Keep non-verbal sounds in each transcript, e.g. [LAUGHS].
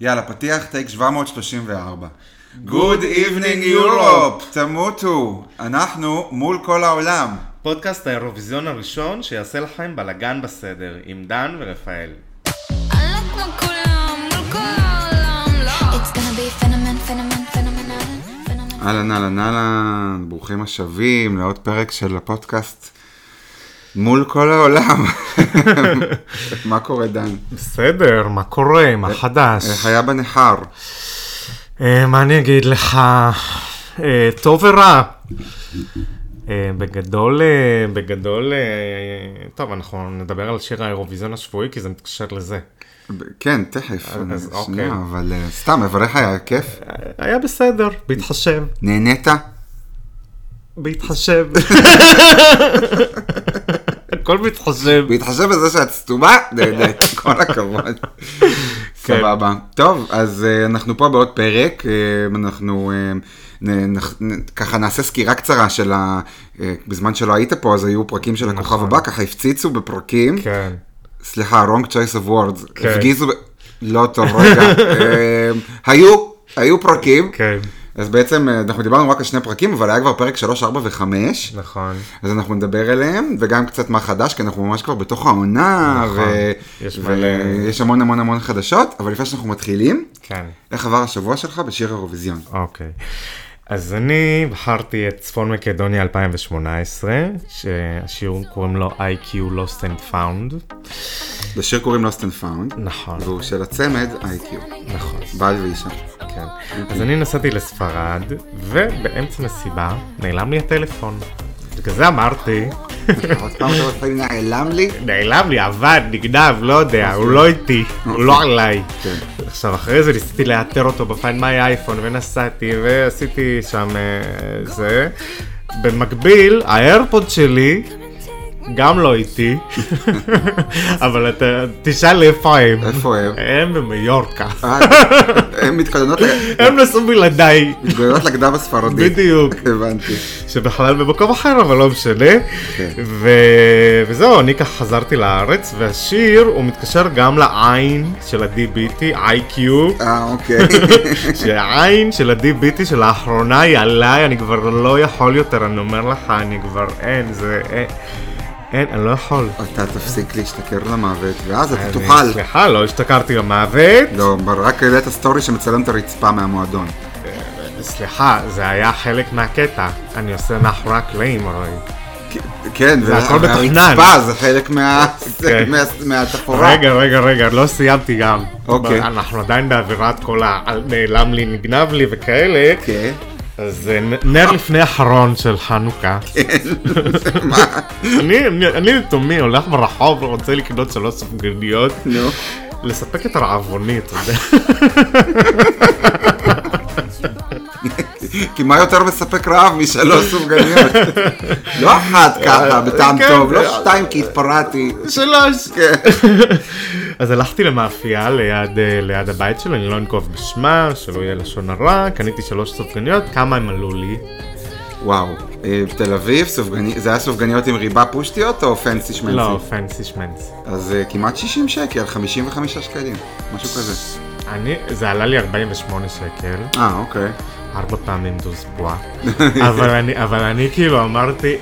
יאללה, פתיח טייק 734. Good evening Europe, תמותו. אנחנו מול כל העולם. פודקאסט האירוויזיון הראשון שיעשה לכם בלאגן בסדר, עם דן ורפאל. לא. אהלן, אהלן, אהלן, ברוכים השבים לעוד פרק של הפודקאסט מול כל העולם. [LAUGHS] מה קורה, דן? בסדר, מה קורה? מה חדש? איך היה בניכר? אה, מה אני אגיד לך? אה, טוב ורע. אה, בגדול, בגדול, טוב, אנחנו נדבר על שיר האירוויזיון השבועי, כי זה מתקשר לזה. כן, תכף, אז שנייה, אוקיי. אבל סתם, איך היה? כיף? היה בסדר, בהתחשב, נהנית? בהתחשב. [LAUGHS] הכל בהתחשב. בהתחשב בזה שאת סתומה, נהנית, [LAUGHS] כל הכבוד. כן. סבבה. טוב, אז אה, אנחנו פה בעוד פרק, אה, אנחנו אה, ככה נעשה סקירה קצרה של ה... בזמן שלא היית פה, אז היו פרקים של הכוכב נכון. הבא, ככה הפציצו בפרקים. כן. סליחה, wrong choice of words. כן. הפגיזו... לא טוב, רגע. [LAUGHS] היו, היו פרקים. כן, אז בעצם אה, אנחנו דיברנו רק על שני פרקים, אבל היה כבר פרק 3, 4 ו-5. נכון. אז אנחנו נדבר עליהם, וגם קצת מה חדש, כי אנחנו ממש כבר בתוך העונה, נכון. יש מלא- ויש המון המון המון חדשות, אבל לפני שאנחנו מתחילים, כן. איך עבר השבוע שלך בשיר האירוויזיון? אוקיי. אז אני בחרתי את צפון מקדוניה 2018, שהשיר קוראים לו IQ Lost and Found. לשיר קוראים Lost and Found, נכון, והוא של הצמד IQ, נכון, בעל ואישה. כן. אז אני נסעתי לספרד, ובאמצע מסיבה נעלם לי הטלפון. בגלל זה אמרתי, עוד פעם אתה לפעמים נעלם לי? נעלם לי, עבד, נגנב, לא יודע, הוא לא איתי, הוא לא עליי. כן. עכשיו אחרי זה ניסיתי לאתר אותו בפיין מיי אייפון ונסעתי ועשיתי שם אה, זה. במקביל האיירפוד שלי גם לא איתי, אבל אתה תשאל איפה הם. איפה הם? הם במיורקה. אה, הן מתכוננות הם נסעו בלעדיי, מתכוננות לגדב הספרדי. בדיוק. הבנתי. שבכלל במקום אחר, אבל לא משנה. כן. וזהו, אני ככה חזרתי לארץ, והשיר הוא מתקשר גם לעין של ה-DBT, IQ. אה, אוקיי. [LAUGHS] שהעין של ה-DBT שלאחרונה היא עליי, אני כבר לא יכול יותר, אני אומר לך, אני כבר אין, זה אין, אני לא יכול. אתה תפסיק להשתכר למוות, ואז אתה תוכל. סליחה, לא השתכרתי למוות. לא, רק העלית סטורי שמצלם את הרצפה מהמועדון. סליחה, זה היה חלק מהקטע. אני עושה מאחורי הקלעים, הרי. כן, זה הכל מתוכנן. והרצפה זה חלק כן. מה- מהתפאורה. רגע, רגע, רגע, לא סיימתי גם. אוקיי. אנחנו עדיין באווירת כל ה... נעלם לי, נגנב לי וכאלה. כן. אז אה, נר לפני אחרון של חנוכה. מה? [LAUGHS] אני, אני, אני לתומי הולך ברחוב ורוצה לקנות שלוש סופגניות, נו. לספק את הרעבוני, אתה יודע. כי מה יותר מספק רעב משלוש סופגניות? לא אחת ככה, בטעם כן, טוב, לא זה- שתיים כי התפרעתי. שלוש. אז הלכתי למאפייה ליד, אה, ליד הבית שלו, אני לא אנקוב בשמה, שלא יהיה לשון הרע, קניתי שלוש סופגניות, כמה הם עלו לי? וואו, אה, תל אביב, סופגני- זה היה סופגניות עם ריבה פושטיות או פנסי שמנסי? לא, פנסי שמנס. אז אה, כמעט 60 שקל, 55 שקלים, משהו כזה. אני, זה עלה לי 48 שקל, אה, אוקיי. ארבע פעמים דוז בועה, אבל אני, אבל אני כאילו אמרתי,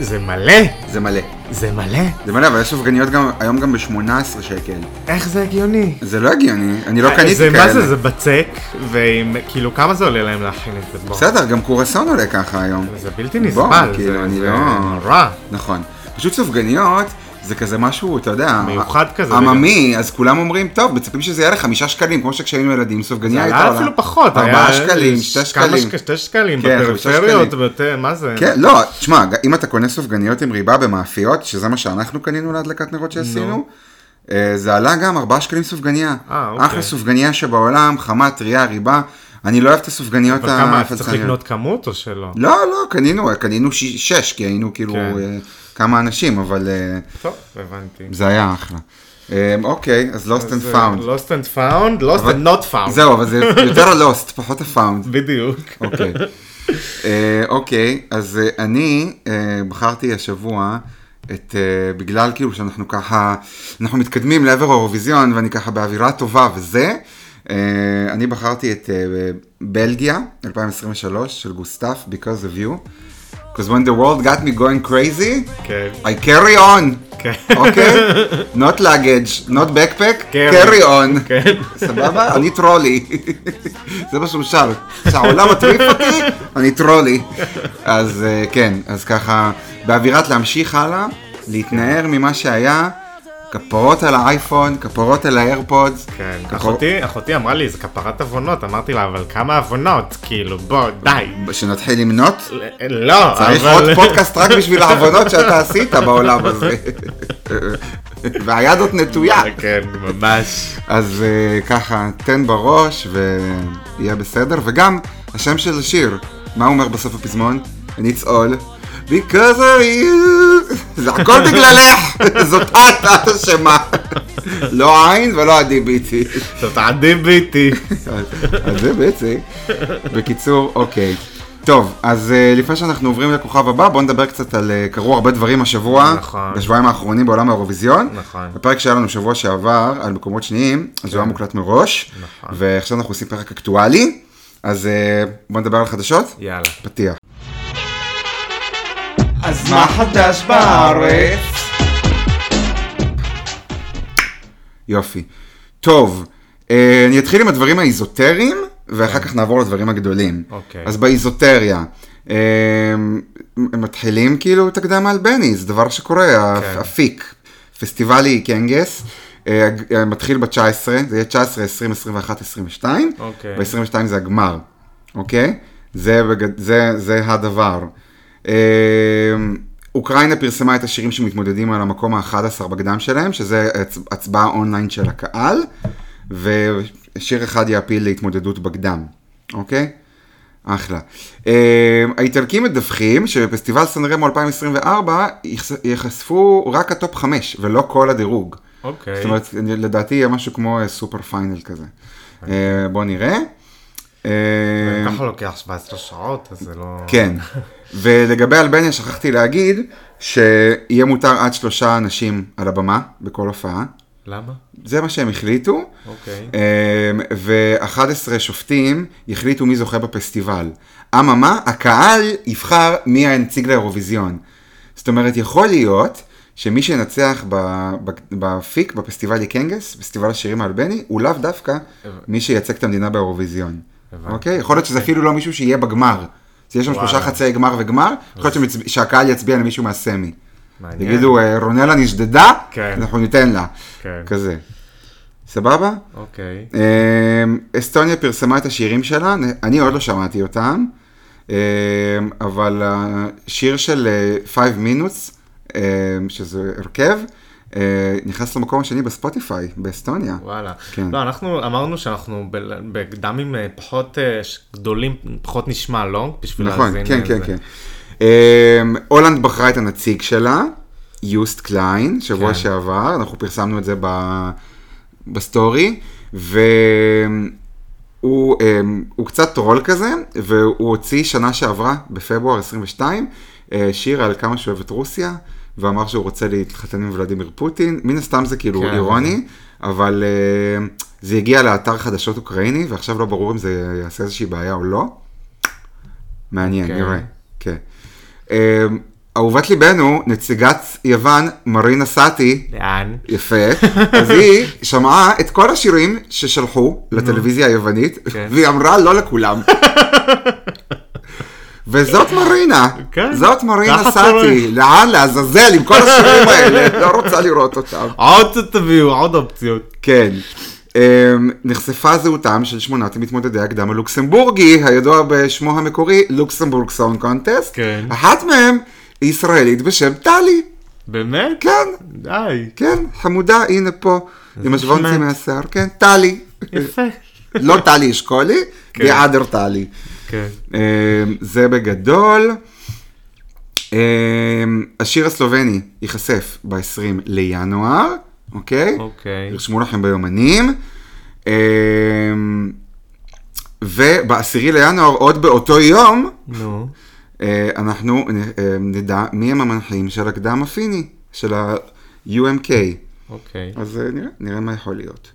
זה מלא, זה מלא. זה מלא, זה מלא, אבל יש סופגניות גם, היום גם ב-18 שקל. איך זה הגיוני? זה לא הגיוני, אני לא קניתי זה, כאלה. מה זה, זה בצק, ועם, כאילו, כמה זה עולה להם להכין את זה? בוא. בסדר, גם קורסון עולה ככה היום. זה בלתי בוא, נסבל, כאילו, זה, אני זה לא- נורא. נכון. פשוט סופגניות, זה כזה משהו, אתה יודע, מיוחד כזה, עממי, אז כולם אומרים, טוב, מצפים שזה יהיה לחמישה שקלים, כמו שכשהיינו ילדים, סופגניה זה הייתה עלה עולה. אפילו פחות, ארבעה היה שקלים, שתי כמה שקלים. שק- שתי שקלים, כן, חמישה בפריפריות, שקלים. בת- מה זה? כן, לא, תשמע, אם אתה קונה סופגניות עם ריבה במאפיות, שזה מה שאנחנו קנינו להדלקת נרות שעשינו, אה, זה עלה גם 4 שקלים סופגניה. אה, אוקיי. אחלה סופגניה שבעולם, חמה, טריה, ריבה. אני לא אוהב את הסופגניות אבל כמה, צריך. לקנות כמות או שלא? לא, לא, קנינו, קנינו שש, כי היינו כאילו כן. אה, כמה אנשים, אבל אה, טוב, הבנתי. זה היה אחלה. אה, אוקיי, אז Lost and Found. Lost and found, lost and not found. זהו, אבל זה [LAUGHS] יותר ה-Lost, פחות ה-Found. בדיוק. אוקיי. אה, אוקיי, אז אה, אני אה, בחרתי השבוע את, אה, בגלל כאילו שאנחנו ככה, אנחנו מתקדמים לעבר האירוויזיון ואני ככה באווירה טובה וזה, אה, אני בחרתי את אה, בלגיה, 2023, של גוסטף, Because of you. Because when the world got me going crazy, כן. I carry on. אוקיי? [LAUGHS] Not luggage, not backpack, Carry. carry on. סבבה? אני טרולי. זה מה שהוא שר. כשהעולם מטריף אותי, אני טרולי. אז אה, כן, אז ככה, באווירת להמשיך הלאה, להתנער ממה שהיה, כפרות על האייפון, כפרות על האיירפודס. כן, כפור- אחותי, אחותי אמרה לי, זה כפרת עוונות, אמרתי לה, אבל כמה עוונות? כאילו, בוא, די. שנתחיל למנות? לא, צריך אבל... עוד פודקאסט רק בשביל העוונות שאתה עשית בעולם הזה. [LAUGHS] והיד עוד נטויה. כן, ממש. אז אה, ככה, תן בראש ויהיה בסדר. וגם, השם של השיר, מה הוא אומר בסוף הפזמון? It's all because of you. זה הכל בגללך, [LAUGHS] זאת את, את אשמה. [LAUGHS] לא עין ולא ביטי. [LAUGHS] זאת ביטי. אז זה בעצם. בקיצור, אוקיי. טוב, אז uh, לפני שאנחנו עוברים לכוכב הבא, בואו נדבר קצת על... Uh, קרו הרבה דברים השבוע, נכון. בשבועיים האחרונים בעולם האירוויזיון. נכון. הפרק שהיה לנו שבוע שעבר על מקומות שניים, אז הוא היה מוקלט מראש. נכון. ועכשיו אנחנו עושים פרק אקטואלי, אז uh, בואו נדבר על חדשות. יאללה. פתיח. אז מה חדש בארץ? יופי. טוב, אה, אני אתחיל עם הדברים האיזוטריים, ואחר כך נעבור לדברים הגדולים. אוקיי. אז באיזוטריה, אה, הם מתחילים כאילו את הקדם האלבני, זה דבר שקורה, כן. אפיק, פסטיבלי קנגס. אה, מתחיל ב-19, זה יהיה 19, 20, 21, 22. אוקיי. ב-22 זה הגמר, אוקיי? זה. זה, זה הדבר. אה, אוקראינה פרסמה את השירים שמתמודדים על המקום ה-11 בקדם שלהם, שזה הצ- הצבעה אונליין של הקהל, ושיר אחד יעפיל להתמודדות בקדם, אוקיי? אחלה. אה, האיטלקים מדווחים שבפסטיבל סן רמו 2024 ייחש- ייחשפו רק ה top 5 ולא כל הדירוג. אוקיי. זאת אומרת, לדעתי יהיה משהו כמו אה, סופר פיינל כזה. אה, בוא נראה. אה, ככה לוקח 17 שעות, אז זה לא... כן. [LAUGHS] ולגבי אלבניה שכחתי להגיד שיהיה מותר עד שלושה אנשים על הבמה בכל הופעה. למה? זה מה שהם החליטו. אוקיי. ו-11 שופטים יחליטו מי זוכה בפסטיבל. אממה, הקהל יבחר מי הנציג לאירוויזיון. זאת אומרת, יכול להיות שמי שינצח בפיק, בפסטיבל יקנגס, פסטיבל השירים האלבני, הוא לאו דווקא מי שייצג את המדינה באירוויזיון. אוקיי? יכול להיות שזה אפילו לא מישהו שיהיה בגמר. יש שם שלושה. חצאי גמר וגמר, יכול להיות שהקהל יצביע למישהו מהסמי. יגידו, "אה, רונלה נשדדה, כן. אנחנו ניתן לה. כן. כזה. סבבה? אוקיי. אמ, אסטוניה פרסמה את השירים שלה, אני עוד לא שמעתי אותם, אמ, אבל השיר של 5 מינוס, אמ, שזה הרכב, אה, נכנס למקום השני בספוטיפיי, באסטוניה. וואלה. כן. לא, אנחנו אמרנו שאנחנו ב- בקדמים אה, פחות אה, גדולים, פחות נשמע, לא? בשביל נכון, להאזין כן, כן, לזה. כן. אמ, הולנד בחרה את הנציג שלה, יוסט קליין, שבוע כן. שעבר, אנחנו פרסמנו את זה ב- בסטורי, והוא אמ, הוא קצת טרול כזה, והוא הוציא שנה שעברה, בפברואר 22, אה, שיר על כמה שהוא אוהב את רוסיה, ואמר שהוא רוצה להתחתן עם ולדימיר פוטין, מן הסתם זה כאילו כן. אירוני, אבל אה, זה הגיע לאתר חדשות אוקראיני, ועכשיו לא ברור אם זה יעשה איזושהי בעיה או לא. מעניין, אוקיי. נראה. כן. אה, אהובת ליבנו, נציגת יוון, מרינה סאטי, לאן? יפה, [LAUGHS] אז היא שמעה את כל השירים ששלחו לטלוויזיה היוונית, כן. והיא אמרה לא לכולם. [LAUGHS] וזאת מרינה, כן. זאת מרינה סאטי. לאן לעזאזל עם כל השירים האלה, [LAUGHS] לא רוצה לראות אותם. עוד תביאו, עוד אופציות. כן. אמ, נחשפה זהותם של שמונת מתמודדי הקדם הלוקסמבורגי, הידוע בשמו המקורי לוקסמבורג סאונד קונטסט. כן. אחת מהם היא ישראלית בשם טלי. באמת? כן, די. כן, חמודה, הנה פה, עם השוונצי. מהשיער, כן, טלי. יפה. לא טלי אשכולי, כן. other טלי. כן. אמ, זה בגדול. אמ, השיר הסלובני ייחשף ב-20 לינואר, אוקיי? אוקיי. תרשמו לכם ביומנים. אמ, ובעשירי לינואר, עוד באותו יום, נו. אה, אנחנו אה, נדע מי הם המנחים של הקדם הפיני, של ה-UMK. אוקיי. אז אה, נראה, נראה מה יכול להיות.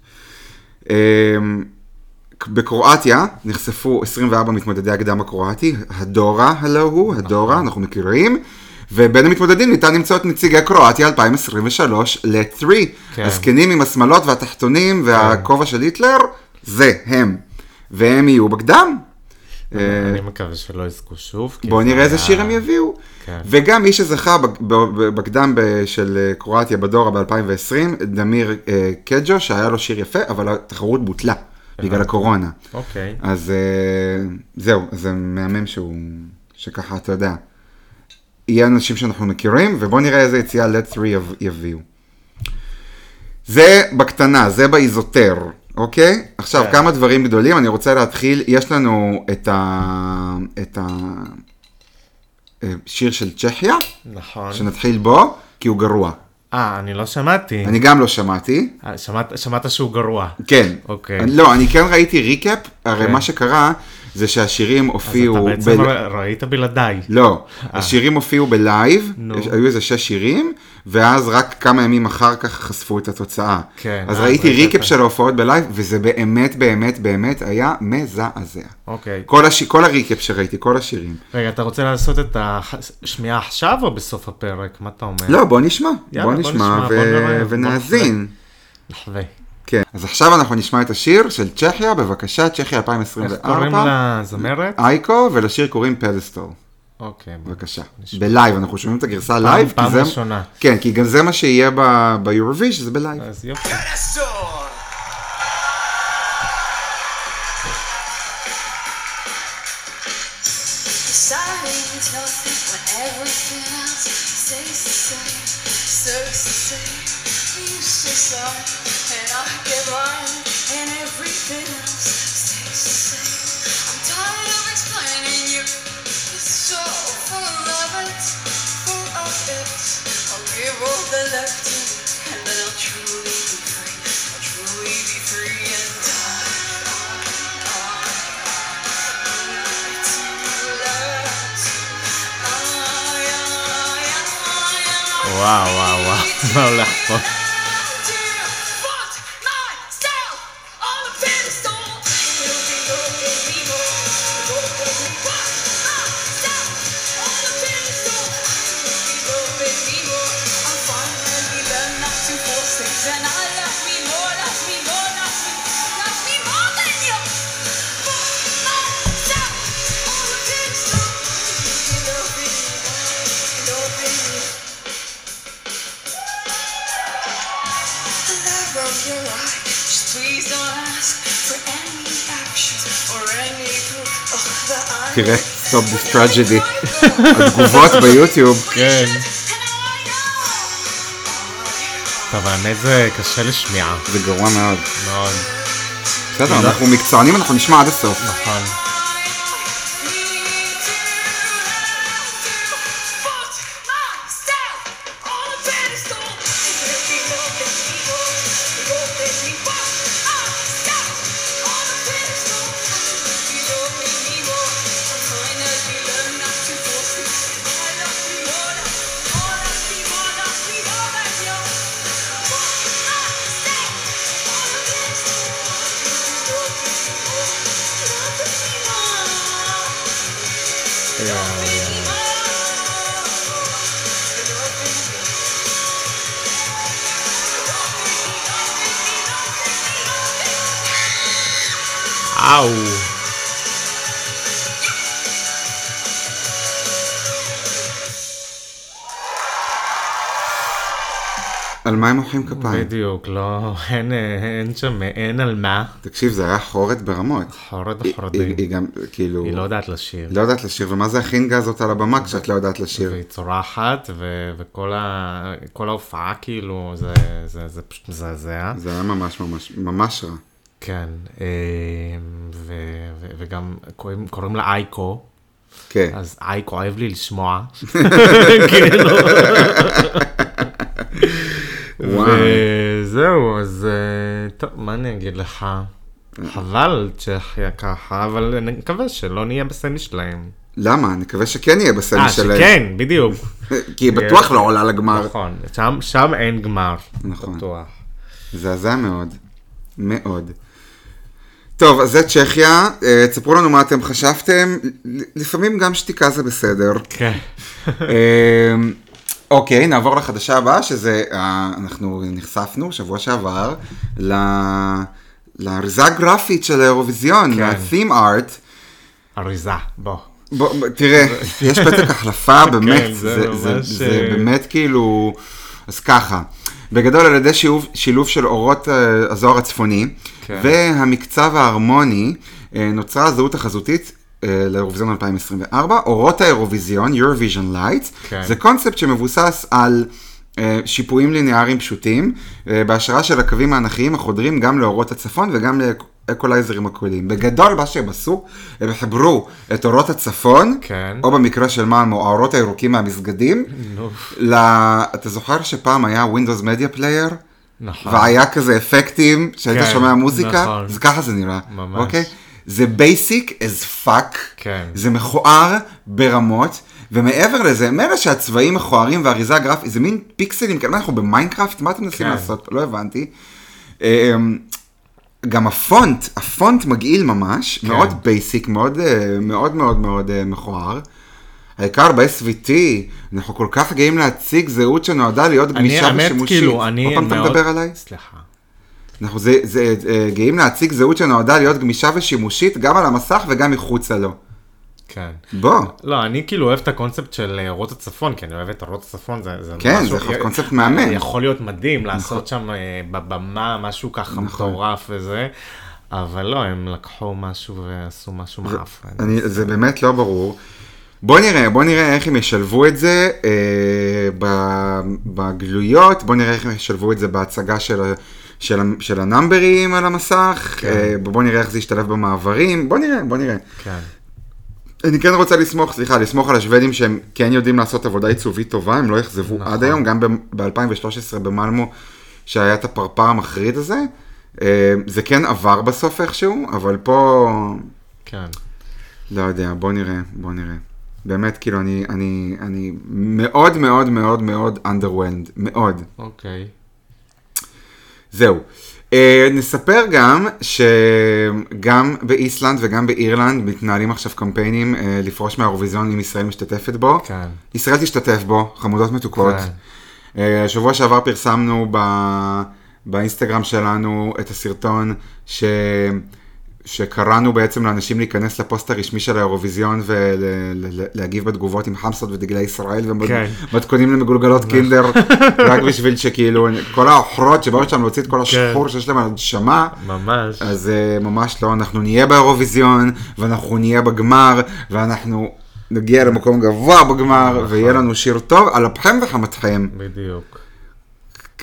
בקרואטיה נחשפו 24 מתמודדי הקדם הקרואטי, הדורה הלא הוא, הדורה, אנחנו מכירים, ובין המתמודדים ניתן למצוא את נציגי קרואטיה 2023 ל-3. כן. הזקנים עם השמלות והתחתונים והכובע של היטלר, זה הם. והם יהיו בקדם. אה, אני מקווה שלא יזכו שוב. בואו נראה איזה שיר הם יביאו. כן. וגם מי שזכה בקדם של אה, קרואטיה בדורה ב-2020, דמיר אה, קג'ו, שהיה לו שיר יפה, אבל התחרות בוטלה בגלל הקורונה. אוקיי. אז אה, זהו, זה מהמם שהוא, שככה, אתה יודע, יהיה אנשים שאנחנו מכירים, ובואו נראה איזה יציאה Let 3 יב- יביאו. זה בקטנה, זה באיזי, אוקיי? עכשיו, כן. כמה דברים גדולים, אני רוצה להתחיל, יש לנו את ה... את ה... אה, שיר של צ'כיה, נכון. שנתחיל בו, כי הוא גרוע. אה, אני לא שמעתי. אני גם לא שמעתי, אה, שמעת- שמעת שהוא גרוע. כן. אוקיי. אני- לא, אני כן ראיתי recap, הרי כן. מה שקרה זה שהשירים אז הופיעו... אתה בעצם ב- ראית בלעדיי. לא, השירים הופיעו בלייב. יש- היו איזה שש שירים, ואז רק כמה ימים אחר כך חשפו את התוצאה. כן, אז אה, ראיתי ראית recap של ההופעות בלייב, וזה באמת באמת באמת היה מזעזע. אוקיי. כל, הש... כל ה recap שראיתי, כל השירים. רגע, אתה רוצה לעשות את השמיעה עכשיו או בסוף הפרק? מה אתה אומר? לא, בוא נשמע, יאללה, בוא בוא נשמע נשמע, ו... בוא נראה, בוא ונאזין. נחווה. כן, אז עכשיו אנחנו נשמע את השיר של צ'כיה, בבקשה, צ'כיה איך קוראים 2024. לזמרת? אייקו, ולשיר קוראים Pedestal. אוקיי. בבקשה. נשמע. בלייב, אנחנו שומעים את הגרסה לייב. פעם זה- ראשונה. כן, כי גם זה מה שיהיה ב- ביורוויז'ן, זה בלייב. אז יופי. give all the love to And then I'll truly be free. I'll truly be free and die. Wow, wow, wow. [LAUGHS] תראה, Stop this tragedy. התגובות ביוטיוב. כן. טוב, האמת זה קשה לשמיעה. זה גרוע מאוד. מאוד. בסדר, אנחנו מקצוענים, אנחנו נשמע עד הסוף. נכון. מה הם מוחאים כפיים? בדיוק, לא, אין, אין שם, אין על מה. תקשיב, זה היה חורת ברמות. היא- החורדים. היא היא גם, כאילו, היא לא יודעת לשיר. לא יודעת לשיר, ומה זה החינגה הזאת על הבמה כשאת לא יודעת לשיר? והיא צורחת, ו- וכל ה- ההופעה כאילו, זה, זה, זה פשוט מזעזע. זה היה ממש ממש ממש רע. כן, אה, ו- ו- וגם קוראים, קוראים לה אייקו, כן. אז אייקו אוהב לי לשמוע. [LAUGHS] [LAUGHS] כאילו. וואו. וזהו, אז אה, טוב, מה אני אגיד לך? חבל צ'כיה ככה, אבל אני מקווה שלא נהיה בסמי שלהם. למה? אני מקווה שכן יהיה בסמי אה, שלהם. שכן, בדיוק. [LAUGHS] כי היא בטוח לא עולה לגמר. נכון, שם- שם אין גמר. נכון. בטוח. מזעזע מאוד. מאוד. טוב, אז זה צ'כיה, אה, תספרו לנו מה אתם חשבתם, לפעמים גם שתיקה זה בסדר. כן. אוקיי, נעבור לחדשה הבאה, שזה, אה, אנחנו נחשפנו שבוע שעבר ל- לאריזה הגרפית של האירוויזיון, כן. ל-theme art. אריזה, בוא. בוא, תראה, יש פתק [LAUGHS] החלפה, באמת, כן, זה זה, זה, ממש, זה אה, באמת כאילו, אז ככה, בגדול על ידי שילוב, שילוב של אורות אה, הזוהר הצפוני, כן. והמקצב ההרמוני, אה, נוצרה הזהות החזותית. אה, לאירוויזיון 2024, אורות האירוויזיון, Eurovision Lights, כן. זה קונספט שמבוסס על אה, שיפועים ליניאריים פשוטים, אה, בהשראה של הקווים האנכיים החודרים גם לאורות הצפון וגם לאקולייזרים הקוליים. בגדול מה שהם עשו, הם חיברו את אורות הצפון, כן. או במקרה של מאמו, האורות הירוקים מהמסגדים, נו. ל... אתה זוכר שפעם היה Windows Media Player? נכון. והיה כזה אפקטים שהיית כן, שומע מוזיקה, נכון. אז ככה זה נראה, ממש. אוקיי? זה basic as fuck, כן. זה מכוער ברמות, ומעבר לזה, מילא שהצבעים מכוערים והאריזה הגרפית, זה מין פיקסלים, כאלה, אנחנו במיינקראפט? מה אתם מנסים כן. לעשות? לא הבנתי. אמ, גם הפונט, הפונט מגעיל ממש, כן. מאוד basic, מאוד אה, מאוד מאוד מאוד אה, מכוער. העיקר ב-SVT, אנחנו כל כך גאים להציג זהות שנועדה להיות אני, גמישה האמת, ושימושית. כאילו, אני עוד פעם אתה מאוד... מדבר עליי? סליחה. אנחנו זה, זה, זה, גאים להציג זהות שנועדה להיות גמישה ושימושית גם על המסך וגם מחוצה לו. כן. בוא, לא, אני כאילו אוהב את הקונספט של אה, אורות הצפון, כי אני אוהב את אורות הצפון, זה, זה כן, משהו, זה יכול להיות קונספט מהמם. יכול להיות מדהים לעשות שם אה, בבמה משהו ככה נכון. מטורף וזה, אבל לא, הם לקחו משהו ועשו משהו. אני, זה באמת לא ברור. בוא נראה, בוא נראה איך הם ישלבו את זה אה, ב- בגלויות, בוא נראה איך הם ישלבו את זה בהצגה של, של, של הנאמברים על המסך, כן. אה, בוא נראה איך זה ישתלב במעברים, בוא נראה, בוא נראה. כן. אני כן רוצה לסמוך, סליחה, לסמוך על השוודים שהם כן יודעים לעשות עבודה עיצובית טובה, הם לא יאכזבו נכון. עד היום, גם ב-2013 במלמו, שהיה את הפרפר המחריד הזה, אה, זה כן עבר בסוף איכשהו, אבל פה, כן. לא יודע, בוא נראה, בוא נראה. באמת, כאילו, אני, אני, אני מאוד מאוד מאוד מאוד underwhelmed, מאוד. אוקיי. זהו. Uh, נספר גם שגם באיסלנד וגם באירלנד מתנהלים עכשיו קמפיינים uh, לפרוש מהאירוויזיון אם ישראל משתתפת בו. כן. ישראל תשתתף בו, חמודות מתוקות. כן. Uh, שבוע שעבר פרסמנו ב... באינסטגרם שלנו את הסרטון ש... שקראנו בעצם לאנשים להיכנס לפוסט הרשמי של האירוויזיון ולהגיב בתגובות עם חמסות ודגלי ישראל כן. ומתכונים למגולגלות קינדר, [LAUGHS] רק בשביל שכאילו כל העוכרות שבאו שם להוציא את כל השחור שיש להם על הנשמה. ממש. אז uh, ממש לא, אנחנו נהיה באירוויזיון, ואנחנו נהיה בגמר, ואנחנו נגיע למקום גבוה בגמר, נכון. ויהיה לנו שיר טוב על אפכם וחמתכם. בדיוק.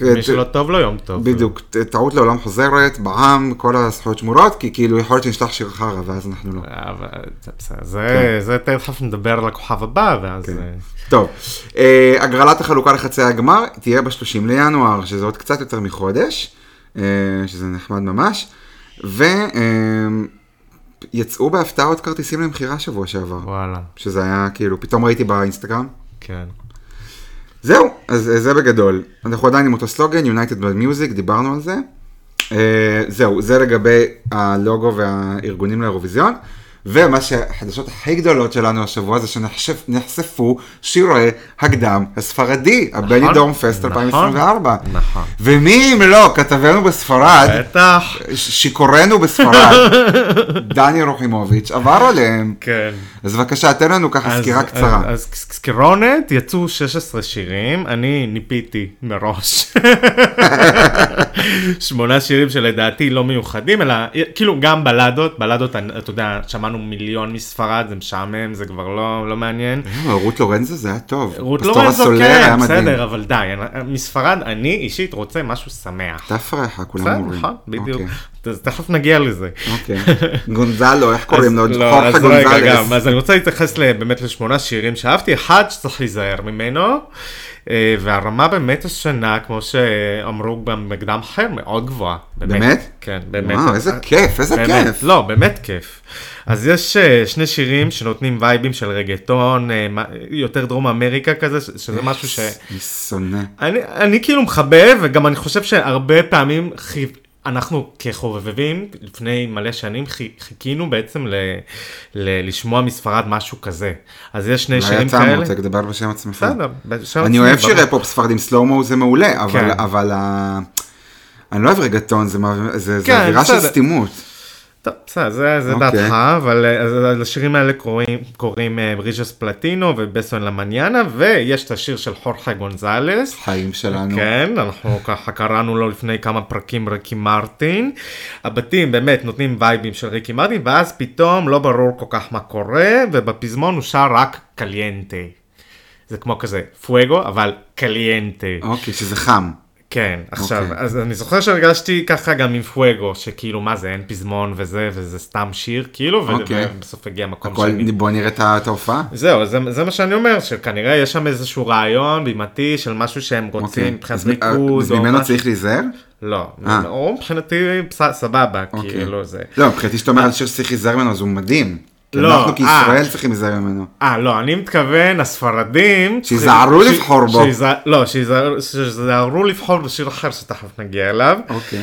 מי שלא טוב לו יום טוב. בדיוק, טעות לעולם חוזרת, בעם, כל הזכויות שמורות, כי כאילו יכול להיות שנשלח שיר חרא, ואז אנחנו לא. אבל זה בסדר, זה, תכף נדבר על הכוכב הבא, ואז... כן. אה, טוב, אה, הגרלת החלוקה לחצי הגמר תהיה ב-30 לינואר, שזה עוד קצת יותר מחודש, אה, שזה נחמד ממש, ויצאו בהפתעה עוד כרטיסים למכירה שבוע שעבר, וואלה, שזה היה כאילו, פתאום ראיתי באינסטגרם. כן. זהו, אז אה, זה בגדול. אנחנו עדיין עם אותו סלוגן, United by Music, דיברנו על זה. אה, זהו, זה לגבי הלוגו והארגונים לאירוויזיון. ומה שהחדשות הכי גדולות שלנו השבוע זה שנחשפו שירי הקדם הספרדי, הבני דורם פסט נכון, 2024. נכון. ומי אם לא, כתבנו בספרד, בטח. שיכורנו בספרד, [LAUGHS] דני רוחימוביץ', עבר עליהם. כן. אז בבקשה, תן לנו ככה אז- סקירה קצרה. אז, אז סקירונת, יצאו 16 שירים, אני ניפיתי מראש. [LAUGHS] שמונה שירים שלדעתי לא מיוחדים, אלא כאילו גם בלדות, בלדות, אתה יודע, שמענו מיליון מספרד, זה משעמם, זה כבר לא, לא מעניין. אה, רות לורנזו זה היה טוב. רות לורנזו, כן. בסדר, אבל די, מספרד, אני אישית רוצה משהו שמח. תפרחה, כולם בסדר, אומרים. נכון, בדיוק. אוקיי, אז תכף נגיע לזה. אוקיי. גונזלו, איך קוראים לו? לא, חורחה אז רגע, גונזלס. גם, אז אני רוצה להתייחס באמת לשמונה שירים שאהבתי, אחד שצריך להיזהר ממנו, והרמה באמת השנה, כמו שאמרו גם בקדם אחר, מאוד גבוהה. באמת? כן, באמת. וואו, איזה כיף, איזה באמת, כיף. לא, באמת כיף. אז יש אה, שני שירים שנותנים וייבים של רגטון, אה, יותר דרום אמריקה כזה, שזה משהו ש... אני שונא. אני, אני כאילו מחבב, וגם אני חושב שהרבה פעמים. אנחנו כחובבים, לפני מלא שנים חי- חיכינו בעצם ל, ל, לשמוע מספרד משהו כזה. אז יש שני אולי שירים יצא כאלה. מותק, דבר בשם עצמך. בסדר, בשם אני עצמי, אוהב. שירי פופ ספרדים, סלואו-מו זה מעולה, אבל, כן. אבל ה... אני לא אוהב רגטון, זה, מה- זה, זה כן, אווירה של. סתימות. טוב, בסדר, זה, זה אוקיי. דעתך, אבל אה, אז לשירים האלה קוראים, קוראים אה, בריחס פלטינו ובסוס לה מניאנה, ויש את השיר של חורחה גונזלס. חיים שלנו. כן, אנחנו ככה קראנו לו לפני כמה פרקים ריקי מרטין. הבתים באמת נותנים vibeים של ריקי מרטין, ואז פתאום לא ברור כל כך מה קורה, ובפזמון הוא שר רק caliente. זה כמו כזה Fuego, אבל caliente. אוקיי, שזה חם. כן, עכשיו, אוקיי. אז אני זוכר שהרגשתי ככה גם עם פואגו, שכאילו מה זה, אין פזמון וזה, וזה סתם שיר, כאילו, אוקיי. ובסוף הגיע מקום הכל, שני. בוא נראה את ההופעה. זהו, זה, זה מה שאני אומר, שכנראה יש שם איזשהו רעיון בימתי של משהו שהם רוצים אוקיי. מבחינת אז מ- ריכוז, אז ממנו משהו. צריך להיזהר? לא, אה. או מבחינתי פס- סבבה, אוקיי. כאילו זה. לא, מבחינתי שאתה אומר על שיר שצריך להיזהר ממנו, אז הוא מדהים. לא, אנחנו כישראל אה. צריכים להיזהר ממנו. אה, לא, אני מתכוון, הספרדים... שיזהרו לבחור בו. לא, שיזהר- שיזהרו לבחור בשיר אחר שתכף נגיע אליו. אוקיי.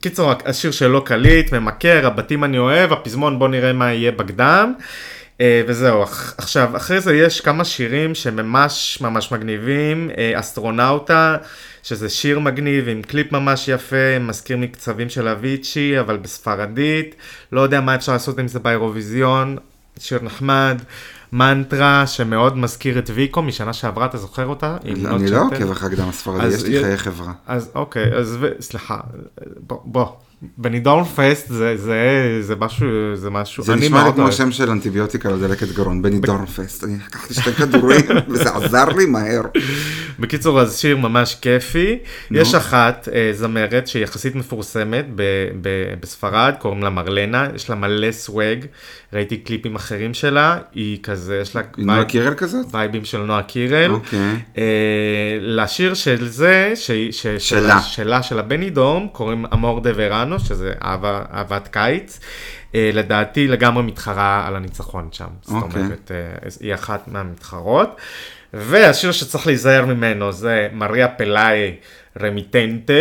קיצור, השיר שלו קליט, ממכר, הבתים אני אוהב, הפזמון בוא נראה מה יהיה בקדם. אה, וזהו, אח- עכשיו, אחרי זה יש כמה שירים שממש ממש מגניבים, אה, Astronauta, שזה שיר מגניב עם קליפ ממש יפה, מזכיר מקצבים של אביצ'י, אבל בספרדית, לא יודע מה אפשר לעשות עם זה באירוויזיון, שיר נחמד. מנטרה שמאוד מזכיר את ויקו משנה שעברה, אתה זוכר אותה? אני לא צ'טר? עוקב אחרי הקדם הספרדי, יש לי חיי חברה. אז אוקיי, אז. סליחה, בוא, בוא. בנידורן פסט זה, זה, זה משהו, זה משהו, זה נשמע לי כמו. שם של אנטיביוטיקה לדלקת גרון, בני דורנפסט. אני לקחתי שתי כדורים [LAUGHS] וזה עזר לי מהר. בקיצור, אז שיר ממש כיפי. יש אחת אה, זמרת שהיא יחסית מפורסמת בספרד, קוראים לה מרלנה, יש לה מלא סוואג, ראיתי קליפים אחרים שלה, היא כזה, יש לה נועה קירל כזאת? וייבים של נועה קירל. אוקיי. אה, לשיר של זה, שלה. של הבני דום, קוראים אמור דה וראנו, שזה אהבה, אהבת קיץ. אה, לדעתי לגמרי מתחרה על הניצחון שם. זאת אוקיי. אומרת, אה, היא אחת מהמתחרות. והשיר שצריך להיזהר ממנו זה מריה פלאי רמיטנטה,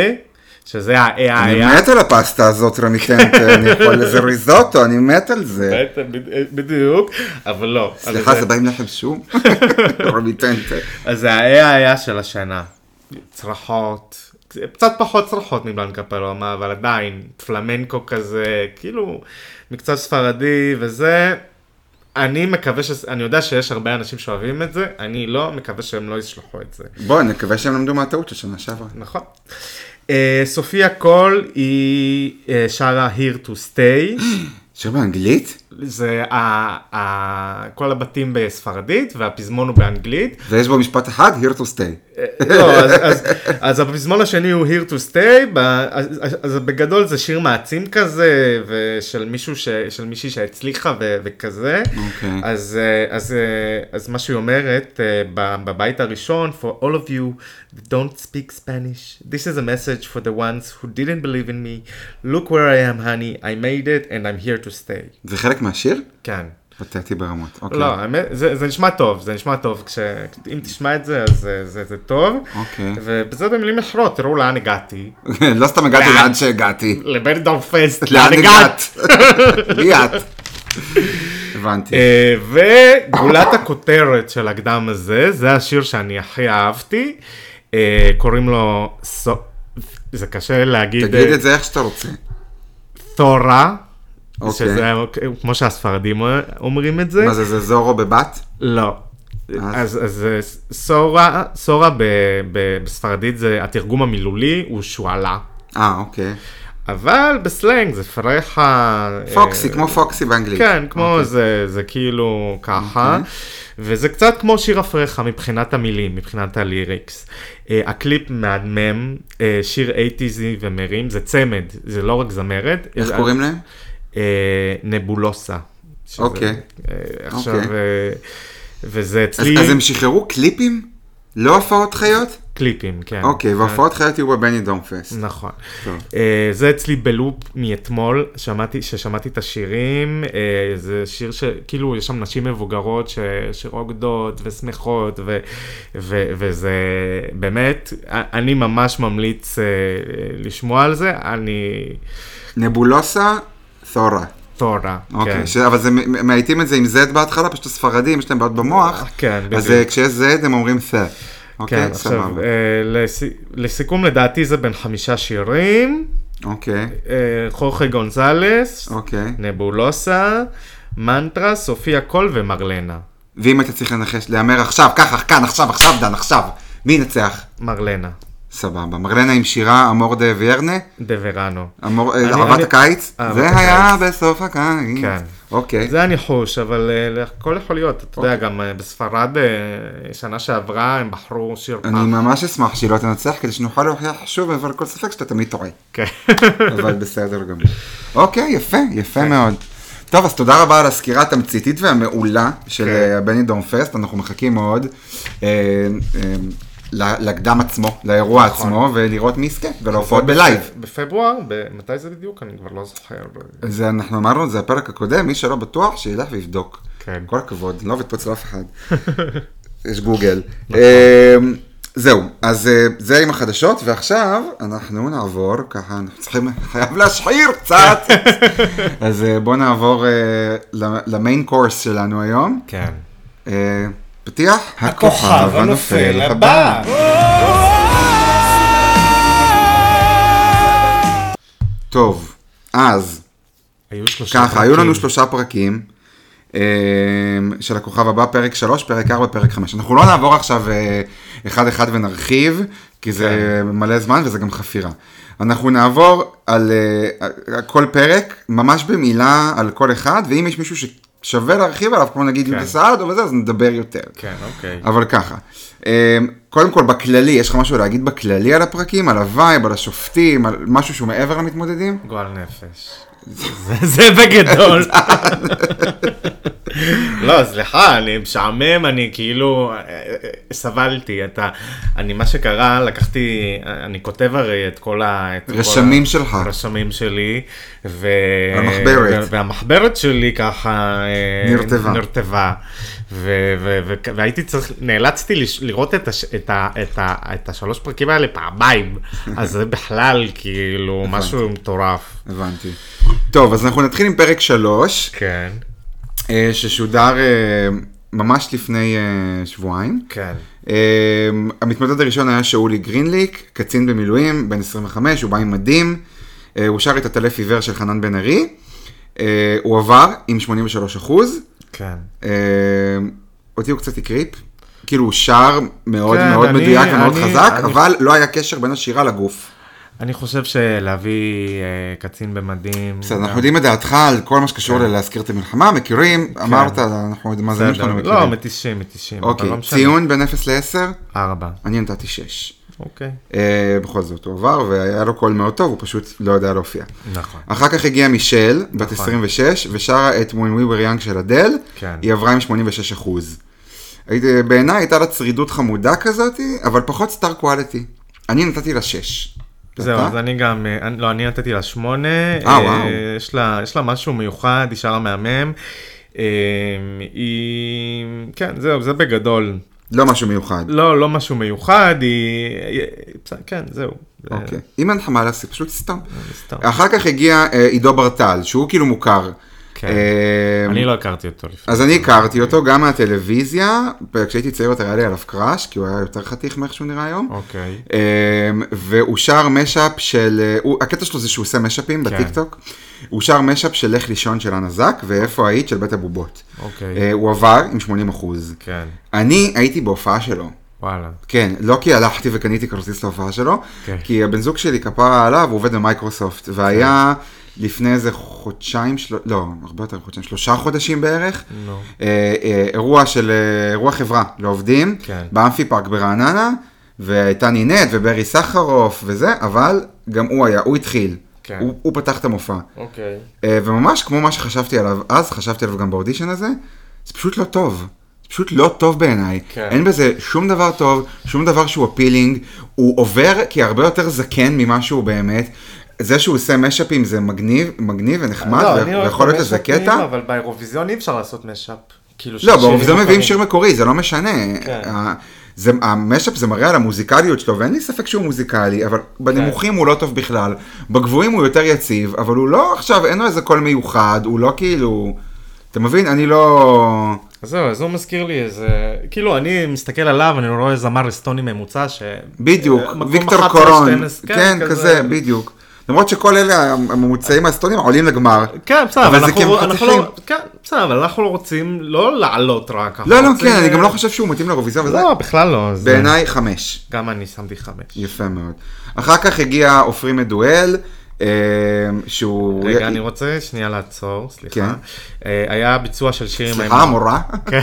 שזה אני ה-AI. מת על הפסטה הזאת, רמיטנטה, [LAUGHS] אני יכול לזה ריזוטו, אני מת על זה. בדיוק, אבל לא. סליחה, זה בא עם לחם שום? [LAUGHS] רמיטנטה. אז זה ה-AI של השנה. צרחות, קצת פחות צרחות מבלנקה פלומה, אבל עדיין, פלמנקו כזה, כאילו, מקצת ספרדי וזה. אני מקווה ש... אני יודע שיש הרבה אנשים שאוהבים את זה, אני לא, מקווה שהם לא ישלחו את זה. בוא, נקווה שהם למדו מהטעות של שנה שעברה. נכון. Uh, סופיה קול היא uh, שרה Here to Stay, [GASPS] שיר באנגלית? זה ה, ה, כל הבתים בספרדית והפזמון הוא באנגלית. ויש בו משפט אחד, here to stay. לא, אז, אז, אז הפזמון השני הוא Here to Stay, ב, אז, אז- בגדול זה שיר מעצים כזה, ושל מישהו, ש, של מישהי שהצליחה ו, וכזה. אוקיי. אז, אה, אז, אה, אז מה שהיא אומרת אה, ב- בבית הראשון, for all of you that don't speak Spanish, this is a message for the ones who didn't believe in me. Look where I am, honey, I made it and I'm here to stay. זה חלק מהשיר? כן. פתטי ברמות. אוקיי. לא, האמת, זה, זה נשמע טוב, זה נשמע טוב, כש, אם תשמע את זה, אז זה, זה, זה טוב. אוקיי. ובזה במילים אחרות, תראו לאן הגעתי. [LAUGHS] לא סתם הגעתי לאן? שהגעתי. לבנדאון פסט, לאן הגעת? [LAUGHS] מי את? הבנתי. אה, וגולת הכותרת של הקדם הזה, זה השיר שאני הכי אהבתי, אה, קוראים לו, זה קשה להגיד, תגיד אה, את זה איך שאתה רוצה. תורה, אוקיי. שזה כמו שהספרדים אומרים את זה, מה זה, זה זורו בבת? לא. אז, אז אה, סורה, סורה ב, ב, בספרדית זה, התרגום המילולי הוא שועלה. אה, אוקיי. אבל בסלנג זה פרחה... פוקסי, אה, כמו פוקסי באנגלית. כן, כמו אוקיי. זה, זה כאילו ככה. וזה קצת כמו שיר הפרחה מבחינת המילים, מבחינת הליריקס. Uh, הקליפ מהמם, uh, שיר 80's ומרים, זה צמד, זה לא רק זמרת. איך קוראים להם? אה, נבולוסה. אוקיי. אה, עכשיו, אוקיי. אה, וזה אז אצלי... אז הם שחררו קליפים? לא הופעות חיות? קליפים, כן. אוקיי, והופעות חיות יהיו בבני דום פסט. נכון. אה, זה אצלי בלופ מאתמול, שמעתי, ששמעתי את השירים, אה, זה שיר שכאילו יש שם נשים מבוגרות שרוקדות ושמחות, וזה באמת, אני ממש ממליץ אה, לשמוע על זה, אני... נבולוסה, תורה. תורה, אוקיי, כן. ש- אבל זה, מאייתים את זה עם Z בהתחלה, פשוט הספרדים, יש להם בעיות במוח. כן, אז בדיוק. אה, כשיש Z הם אומרים תה. אוקיי, כן, עכשיו, סבבה. אה, לס... לסיכום לדעתי זה בין חמישה שירים, אוקיי, אה, חורחה גונזלס, אוקיי. נבולוסה, מנטרה, סופיה קול ומרלנה. ואם היית צריך לנחש, להמר עכשיו, ככה, כאן, עכשיו, עכשיו, דן, עכשיו. מי ינצח? מרלנה, סבבה. מרלנה עם שירה amor de verano, de verano. Amor, אני- אהבת אני- הקיץ, זה. היה בסוף הקיץ. כן. אוקיי. זה הניחוש, אבל אה, הכל יכול להיות. אתה יודע, גם אה, בספרד, אה, שנה שעברה, הם בחרו שיר אני פח. ממש אשמח שהיא לא תנצח, כדי שנוכל להוכיח שוב, אבל כל ספק שאתה תמיד טועה. כן. [LAUGHS] אבל בסדר גמור. אוקיי, יפה, יפה מאוד. טוב, אז תודה רבה על הסקירה התמציתית והמעולה של כן. אה, הבני דום פסט, אנחנו מחכים מאוד אה, אה, לקדם עצמו, לאירוע נכון. עצמו, ולראות מי יזכה, ולהופעות בלייב. בפברואר? מתי זה בדיוק? אני כבר לא זוכר. זה אנחנו אמרנו, זה הפרק הקודם, מי שלא בטוח, שילך ויבדוק. כן. כל הכבוד, לא עובד פה אצל אף אחד. [LAUGHS] יש גוגל. נכון. אה, זהו, אז אה, זה עם החדשות, ועכשיו אנחנו נעבור, ככה אנחנו צריכים, [LAUGHS] חייב להשחיר קצת. [LAUGHS] אז אה, בואו נעבור אה, למיין קורס שלנו היום. כן. אה, פתיח, הכוכב הנופל הבא. טוב, אז היו ככה, היו. לנו שלושה פרקים אה, של הכוכב הבא, פרק 3, פרק 4, פרק 5. אנחנו לא נעבור עכשיו אה, אחד-אחד ונרחיב, כי זה כן. מלא זמן וזה גם חפירה. אנחנו נעבור על אה, כל פרק, ממש במילה על כל אחד, ואם יש מישהו ששווה להרחיב עליו, כמו נגיד כן. יהודה סעד או וזה, אז נדבר יותר. כן, אוקיי. אבל ככה, אה, קודם כל בכללי, יש לך משהו להגיד בכללי על הפרקים, על ה vibe, על השופטים, על משהו שהוא מעבר למתמודדים? גועל נפש. זה- זה בגדול. [LAUGHS] לא, סליחה, אני משעמם, אני כאילו, אה, סבלתי, אתה, אני, מה שקרה, לקחתי, אני כותב הרי את כל ה... את כל רשמים ה- שלך. רשמים שלי, ו... המחברת. והמחברת שלי ככה... אה, נרטבה. נרטבה. ו- ו- ו- והייתי צריך, נאלצתי לש- לראות את, הש, את, ה, את, ה, את השלוש פרקים האלה פעמיים, [LAUGHS] אז זה בכלל כאילו משהו מטורף. הבנתי. טוב, אז אנחנו נתחיל עם פרק 3, כן, ששודר אה, ממש לפני אה, שבועיים. כן. אה, המתמודד הראשון היה שאולי גרינליק, קצין במילואים, בן 25, הוא בא עם מדים, אה, הוא שר את הטלף עיוור של חנן בן ארי, אה, הוא עבר עם 83 אחוז, כן. אה, אותי הוא קצת הקריפ, כאילו הוא שר מאוד כן, מאוד אני- מדויק ומאוד אני- חזק, אני- אבל לא היה קשר בין השירה לגוף. אני חושב שלהביא אה, קצין במדים... בסדר, גם- אנחנו יודעים את דעתך על כל מה שקשור ללהזכיר את המלחמה, מכירים, אמרת, אנחנו המאזינים בסדר, שלנו לא, מכירים. מתישים, מתישים. אוקיי, לא משנה. ציון בין 0 ל-10, ארבע. אני נתתי 6. אוקיי. בכל זאת, הוא עבר והיה לו קול מאוד טוב, הוא פשוט לא יודע להופיע. נכון. אחר כך הגיעה מישל, בת נכון. 26, ושרה את When We Were Young של אדל, כן. היא עברה עם 86 אחוז. בעיניי הייתה לה צרידות חמודה כזאת, אבל פחות סטאר קואליטי. אני נתתי לה 6. זהו, אז אני גם, אה, לא, אני נתתי לה שמונה. אה, וואו. יש לה, יש לה משהו מיוחד, היא שרה מהמם. אה, היא, כן, זהו, זה בגדול. לא משהו מיוחד. לא, לא משהו מיוחד, היא, כן, זהו. זה- אוקיי. אם אין לך מה להסיק, פשוט סתם. סתם. אחר כך הגיע אה, עידו ברטל, שהוא כאילו מוכר. כן. אה, אני לא הכרתי אותו לפני. אז אני הכרתי אותו גם מהטלוויזיה, כשהייתי צעיר יותר היה לי עליו crush, כי הוא היה יותר חתיך מאיך שהוא נראה היום. אוקיי. אמ, והוא שר mashup של, אה, הקטע שלו זה שהוא עושה משאפים כן. בטיקטוק. הוא שר mashup של לך לישון של אנה זק, ואיפה היית של בית הבובות. אוקיי. אה, הוא עבר עם 80 אחוז. כן, אני הייתי בהופעה שלו. וואלה. כן, לא כי הלכתי וקניתי כרטיס להופעה שלו, כן. כי הבן זוג שלי כפרה עליו, הוא עובד במייקרוסופט, והיה לפני איזה חודשיים, של... לא, הרבה יותר חודשיים, שלושה חודשים בערך, נו. אה, אה, אירוע של, אה, אירוע חברה לעובדים, כן. באמפי פארק ברעננה, והייתה נינט וברי סחרוף וזה, אבל גם הוא היה, הוא התחיל, כן. הוא, הוא פתח את המופע. אוקיי. אה, וממש כמו מה שחשבתי עליו אז, חשבתי עליו גם באודישן הזה, זה פשוט לא טוב. זה פשוט לא טוב בעיניי. כן. אין בזה שום דבר טוב, שום דבר שהוא אפילינג, הוא עובר כי הרבה יותר זקן ממה שהוא באמת. זה שהוא עושה משאפים זה מגניב, מגניב ונחמד, לא, ויכול להיות לזה המשאפים, קטע. אבל באירוויזיון אי אפשר לעשות mashup. כאילו לא, באירוויזיון מביאים. שיר מקורי, זה לא משנה. כן. זה, ה mashup זה מראה על המוזיקליות שלו, ואין לי ספק שהוא מוזיקלי, אבל בנמוכים הוא לא טוב בכלל. בגבוהים הוא יותר יציב, אבל הוא לא עכשיו, אין לו איזה קול מיוחד, הוא לא כאילו... אתה מבין? אני לא... אז זהו, אז הוא מזכיר לי איזה, כאילו אני מסתכל עליו, אני רואה זמר אסטוני ממוצע ש... בדיוק, מקום ויקטור 11, קורון, 12, כן, כזה, בדיוק. למרות שכל אלה הממוצעים האסטונים עולים לגמר. כן, בסדר, אבל אבל אנחנו, אנחנו. לא, כן, בסדר, אבל אנחנו לא רוצים לא לעלות רק. לא, לא, רוצים, כן, אני אה, גם לא חושב שהוא מתאים לאירוויזיון, וזה לא, בכלל לא. זה- בעיניי חמש. גם אני שמתי חמש. יפה מאוד. אחר כך הגיע עופרי מדואל, אה, שהוא... רגע, אני רוצה שנייה לעצור, כן. סליחה. אה, היה ביצוע של שיר עם סליחה, המורה? [LAUGHS] כן.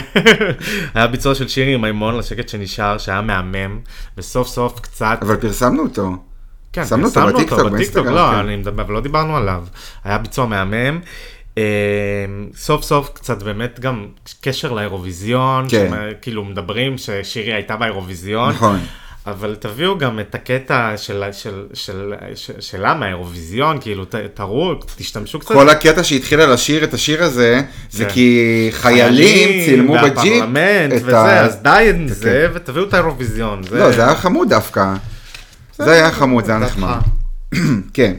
היה ביצוע של שיר עם מימון לשקט שנשאר, שהיה מהמם, וסוף סוף קצת... אבל פרסמנו אותו. כן, שמנו אותו בטיקטוק, באינסטגרם, לא, כן. אני מדבר, אבל לא דיברנו עליו. היה ביצוע מהמם. אה, סוף סוף קצת באמת גם קשר לאירוויזיון, כן. כאילו מדברים ששירי הייתה באירוויזיון. נכון. אבל תביאו גם את הקטע של, של, של, של, שלה מהאירוויזיון, כאילו ת, תראו, תשתמשו קצת. כל הקטע שהתחילה לשיר את השיר הזה, זה כן. כי חיילים צילמו בג'יפ והפרלמנט וזה, ה... אז די עם זה, ותביאו את האירוויזיון. לא, זה היה חמוד דווקא. זה היה חמוד, זה היה. נחמד. [CLEARS THROAT] כן.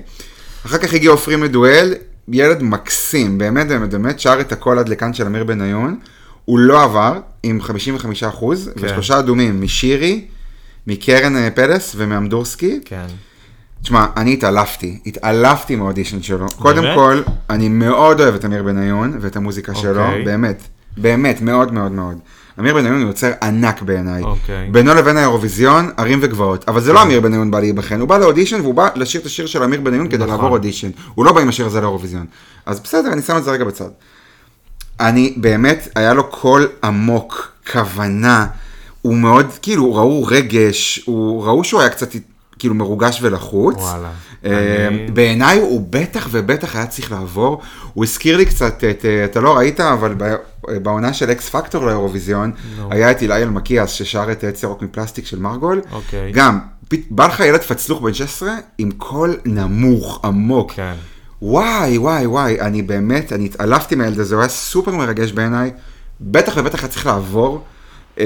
אחר כך הגיע עופרי מדואל, ילד מקסים, באמת באמת באמת, שר את הכל עד לכאן של אמיר בניון. הוא לא עבר עם 55 אחוז, כן. ושלושה אדומים משירי, מקרן אה, פלס ומאמדורסקי. כן. תשמע, אני התעלפתי, התעלפתי מהאודישן שלו. קודם באמת? כל, אני מאוד אוהב את אמיר בניון ואת המוזיקה שלו, אוקיי. באמת, באמת, מאוד מאוד מאוד. אמיר בניון הוא יוצר ענק בעיניי. אוקיי. בינו לבין האירוויזיון, ערים וגבעות. אבל זה לא אמיר בניון בא להיבחן, הוא בא לאודישן והוא בא לשיר את השיר של אמיר בניון כדי נכון. לעבור אודישן. הוא לא בא עם השיר הזה לאירוויזיון. אז בסדר, אני שם את זה רגע בצד. אני באמת, היה לו קול עמוק, כוונה, הוא מאוד, כאילו, ראו רגש, הוא, ראו שהוא היה קצת כאילו מרוגש ולחוץ. וואלה. אה, אני- בעיניי הוא בטח ובטח היה צריך לעבור. הוא הזכיר לי קצת את, אה, אתה לא ראית, אבל ב- בעונה של אקס פקטור לאירוויזיון, היה את אילי אלמקיאס ששר את עץ ירוק מפלסטיק של מרגול. אוקיי. גם, בא לך ילד פצלוך בן 16 עם קול נמוך, עמוק. כן. וואי, וואי, וואי, אני באמת, אני התעלפתי מהילד הזה, הוא היה סופר מרגש בעיניי, בטח ובטח היה צריך לעבור. אה,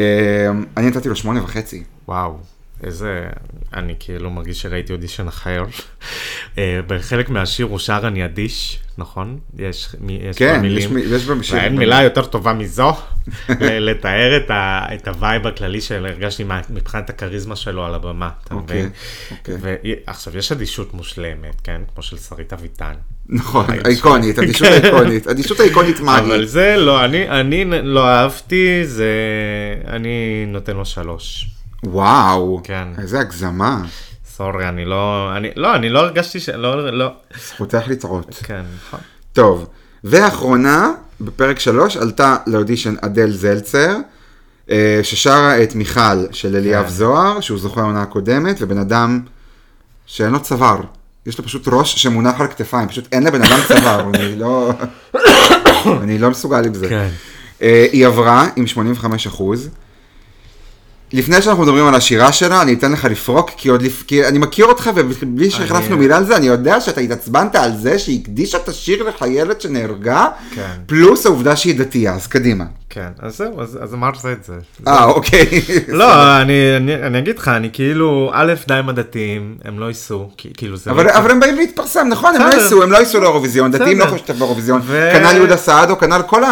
אני נתתי לו שמונה וחצי. וואו, איזה... אני כאילו מרגיש שראיתי אודישן אחר. אה, בחלק מהשיר הוא שר אני אדיש, נכון? יש, כן, מילים. יש יש בה שיר. ואין מילה יותר טובה מזו, לתאר את, ה, את ה vibe הכללי שהרגשתי מה- מבחינת הכריזמה שלו על הבמה, אתה אוקיי, מבין? אוקיי. ועכשיו, יש אדישות מושלמת, כן? כמו של שרית אביטן. נכון, איקונית, אדישות כן. האיקונית, אדישות האיקונית אבל מהי. זה לא, אני, אני לא אהבתי, זה... אני נותן לו שלוש. וואו, כן. איזה הגזמה, סורי, אני לא, אני, לא, אני לא הרגשתי ש... לא, לא, זכותך לטעות. כן, נכון. טוב, ואחרונה, בפרק שלוש, עלתה לאודישן אדל זלצר, אה, ששרה את מיכל של אליאב כן. זוהר, שהוא זוכה העונה הקודמת, ובן אדם שאין לו צוואר. יש לו פשוט ראש שמונח על כתפיים, פשוט אין לבן אדם צוואר, [LAUGHS] אני לא... אני לא מסוגל עם זה. כן. אה, היא עברה עם 85 אחוז. לפני שאנחנו מדברים על השירה שלה, אני אתן לך לפרוק, כי עוד לפ... כי אני מכיר אותך, ובלי שהחלפנו אני- מילה על זה, אני יודע שאתה התעצבנת על זה שהיא הקדישה את השיר לחיילת שנהרגה, כן. פלוס העובדה שהיא דתייה, אז קדימה. כן, אז זהו, אז, אז אמרת את זה. אה, אוקיי. [LAUGHS] לא, אני, אני, אני אגיד לך, אני כאילו, א', די עם הדתיים, הם לא ייסעו, כאילו זה... אבל, לא... אבל הם באים להתפרסם, נכון, הם לא. ייסעו, הם לא ייסעו לאירוויזיון, דתיים לא בסדר. חושבים באירוויזיון, ו- כנ"ל יהודה סעדו, כנ"ל כל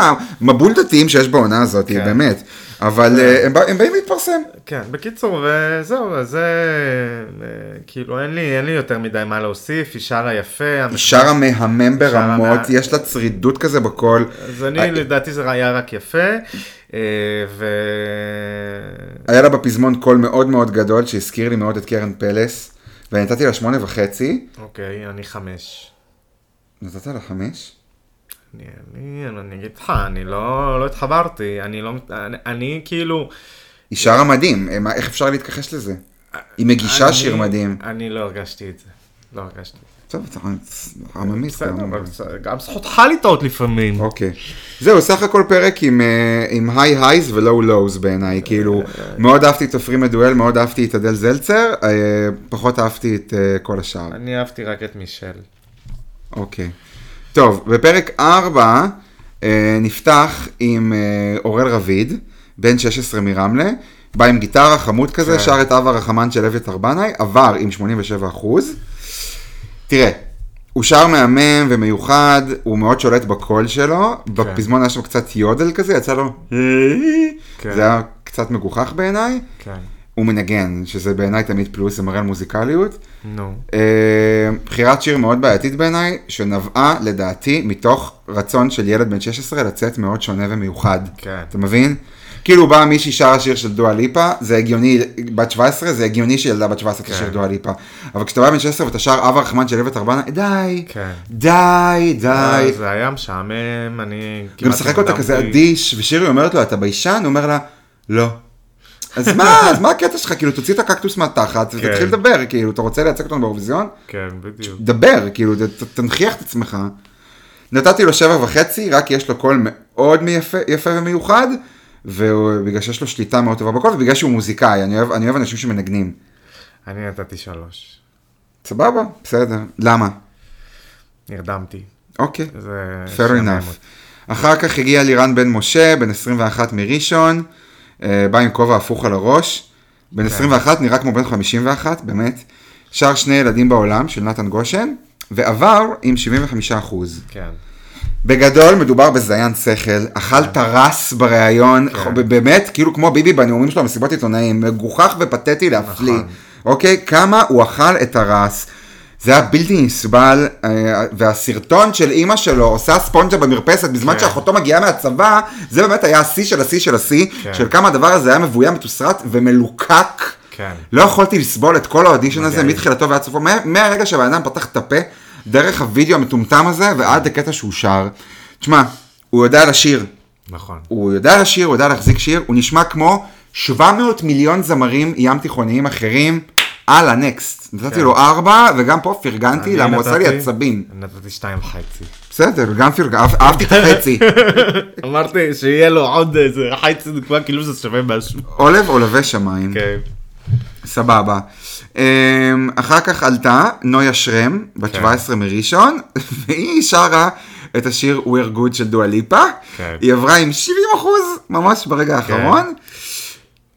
המבול דתיים שיש בעונה הזאת, כן. באמת, אבל אה, הם בא- הם באים להתפרסם. כן, בקיצור, וזהו, אז זה... אה, כאילו, אין לי, אין לי יותר מדי מה להוסיף, היא שרה יפה. היא שרה מהמם ברמות, יש לה צרידות כזה בקול. אז אני, לדעתי זה היה רק יפה, אה, ו... היה לה בפזמון קול מאוד מאוד גדול, שהזכיר לי מאוד את קרן פלס, ונתתי לה שמונה וחצי. אוקיי, אני חמש. נתת לה חמש? אני, אני, אני אגיד לך, אני לא, לא התחברתי, אני לא, אני, אני כאילו... היא שרה מדהים, מה- איך אפשר להתכחש לזה? היא מגישה אני- שיר מדהים. אני לא הרגשתי את זה, לא הרגשתי. טוב, אתה עממית. גם זכותך לטעות לפעמים. אוקיי. זהו, סך הכל פרק עם, היי הייז ולואו לואוז בעיניי, כאילו, מאוד אהבתי את עופרי מדואל, מאוד אהבתי את אדל זלצר, אה, פחות אהבתי את אה, כל השאר. אני אהבתי רק את מישל. אוקיי. טוב, בפרק 4 אה, נפתח עם אורל רביד, בן 16 מרמלה, בא עם גיטרה חמוד כזה, כן. שר את אב הרחמן של אביתר בנאי, עבר עם 87 אחוז. תראה, הוא שר מהמם ומיוחד, הוא מאוד שולט בקול שלו, בפזמון היה שם קצת יודל כזה, יצא לו, כן. זה היה קצת מגוחך בעיניי. כן. הוא מנגן, שזה בעיניי תמיד פלוס, זה מראה על מוזיקליות. נו. אה, בחירת שיר מאוד בעייתית בעיניי, שנבעה לדעתי מתוך רצון של ילד בן 16 לצאת מאוד שונה ומיוחד. כן. אתה מבין? כאילו באה מישהי שרה שיר של דואה ליפה, זה הגיוני, בת 17, זה הגיוני שילדה בת 17 תשיר כן. דואה ליפה. אבל כשאתה בא בן 16 ואתה שר אב הרחמן של אביתר בנאי, די, כן. די, די. אה, זה היה משעמם, אני כמעט משחק אותה כזה. אדיש, ושירי אומרת לו, אתה ביישן? הוא אומר לה, לא. אז מה, [LAUGHS] אז מה הקטע שלך? כאילו, תוציא את הקקטוס מהתחת ותתחיל לדבר, כאילו, אתה רוצה לייצג אותנו באירוויזיון? כן, בדיוק. דבר, כאילו, תנכיח את עצמך. נתתי לו שבע וחצי, רק יש לו קול מאוד יפה ומיוחד, ובגלל שיש לו שליטה מאוד טובה בקול, ובגלל שהוא מוזיקאי, אני אוהב, אני אוהב אנשים שמנגנים. אני נתתי שלוש. סבבה, בסדר. למה? נרדמתי. אוקיי. זה... fair enough. אחר כך הגיע לירן בן משה, בן 21 מראשון, אה, בא עם כובע הפוך על הראש. כן. בן 21, נראה כמו בן 51, באמת. שר שני ילדים בעולם, של נתן גושן, ועבר עם 75 אחוז. כן. בגדול מדובר בזיין שכל, אכל טרס בריאיון, כן. באמת, כאילו כמו ביבי בנאומים שלו במסיבות עיתונאים, מגוחך ופתטי להפליא. נכון. אוקיי? כמה הוא אכל את טרס. זה היה בלתי נסבל, אה, והסרטון של אימא שלו עושה ספונג'ה במרפסת בזמן כן. שאחותו מגיעה מהצבא, זה באמת היה השיא של השיא של השיא, כן. של כמה הדבר הזה היה מבוים, מתוסרט ומלוקק. כן. לא יכולתי לסבול את כל האודישן הזה. מתחילתו ועד סופו, מה- מהרגע שהבן אדם פתח את הפה, דרך הוידאו המטומטם הזה ועד הקטע שהוא שר. תשמע, הוא יודע לשיר, נכון. הוא יודע לשיר, הוא יודע להחזיק שיר, הוא נשמע כמו 700 מיליון זמרים ים תיכוניים אחרים. הלאה, נקסט. נתתי כן. לו ארבע, וגם פה פרגנתי, למה הוא עושה לי נתתי- עצבים. נתתי שתיים וחצי. בסדר, גם פרגנתי, אהבתי את החצי. [LAUGHS] אמרתי שיהיה לו עוד איזה חצי כאילו זה שווה משהו. עולב עולבי שמיים. כן. סבבה. אמ, אחר כך עלתה נויה שרם, בת כן. 17 מראשון, [LAUGHS] והיא שרה את השיר We're Good של דואה ליפה. כן. היא עברה עם 70 אחוז, ממש ברגע האחרון.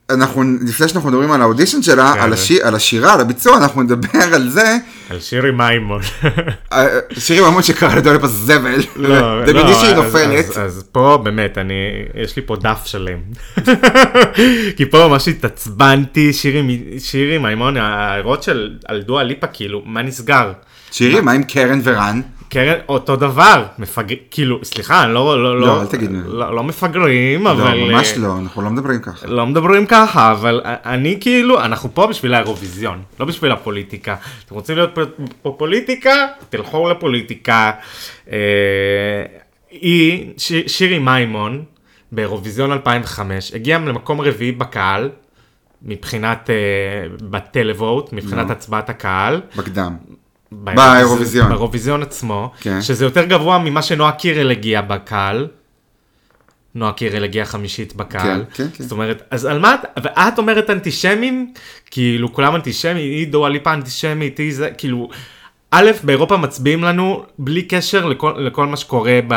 אנחנו, לפני שאנחנו מדברים על האודישן שלה, כן. על, השיר, על השירה, על הביצוע, אנחנו נדבר על זה. על שירי מימון. [LAUGHS] אה, שירי ממון שקרא לדואה ליפה זבל. לא, לא, שהיא אז- נופלת. אז- אז פה באמת, אני, יש לי פה דף שלם. [LAUGHS] כי פה ממש התעצבנתי, שירי שירי מימון, האירות של על דואה ליפה, כאילו, מה נסגר? שירי, מה עם קרן ורן? קרן, אותו דבר, מפגר, כאילו, סליחה, אני לא, לא, לא, אל תגיד. לא, לא מפגרים, אבל... לא, ממש אה, לא, אנחנו לא מדברים ככה. לא מדברים ככה, אבל אני כאילו, אנחנו פה בשביל האירוויזיון, לא בשביל הפוליטיקה. אתם רוצים להיות פוליטיקה? תלכו לפוליטיקה. אה, היא, ש, שירי מימון, באירוויזיון 2005, הגיעה למקום רביעי בקהל, מבחינת אה, בטלווט, מבחינת נו. הצבעת הקהל. בקדם. באירוויזיון. באירוויזיון. עצמו, כן. שזה יותר גבוה ממה שנועה קירל הגיע בקהל. נועה קירל הגיעה חמישית בקהל. כן, כן, כן. זאת אומרת, אז על מה את, ואת אומרת אנטישמים? כאילו כולם אנטישמים, היא דואה ליפה אנטישמית, היא זה, כאילו, א', באירופה מצביעים לנו בלי קשר לכל, לכל מה שקורה ב...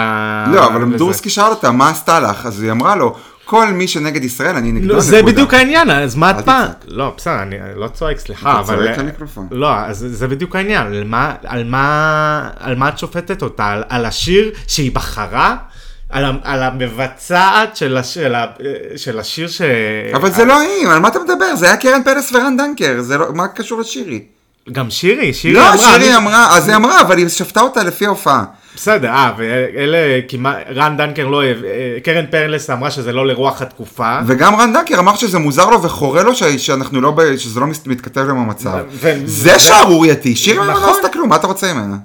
לא, אבל. דורסקי שאל אותה, מה עשתה לך? אז היא אמרה לו, כל מי שנגד ישראל, אני נגדו, לא, זה נקודה." בדיוק העניין, אז מה את. לא, בסדר, אני לא צועק, סליחה, אתה אבל... צועק למיקרופון. לא, אז זה בדיוק העניין, על מה, על מה, על מה את שופטת אותה? על, על השיר שהיא בחרה? על, על המבצעת של, הש, של, ה, של השיר ש... אבל זה לא היא, על מה אתה מדבר? זה היה קרן פרס ורן דנקר, זה לא, מה קשור לשירי? גם שירי, שירי לא, אמרה... שירי אני- אמרה, אז היא אמרה, אבל היא שפטה אותה לפי ההופעה. בסדר, אה, ואלה כמעט, רן דנקר לא אוהב, אה, קרן פרלס אמרה שזה לא לרוח התקופה. וגם רן דנקר אמר שזה מוזר לו וחורה לו שאנחנו לא, שזה לא מת- מתכתב עם המצב. זה שערורייתי, שירי נכון. לא עשתה כלום, מה אתה רוצה ממנה?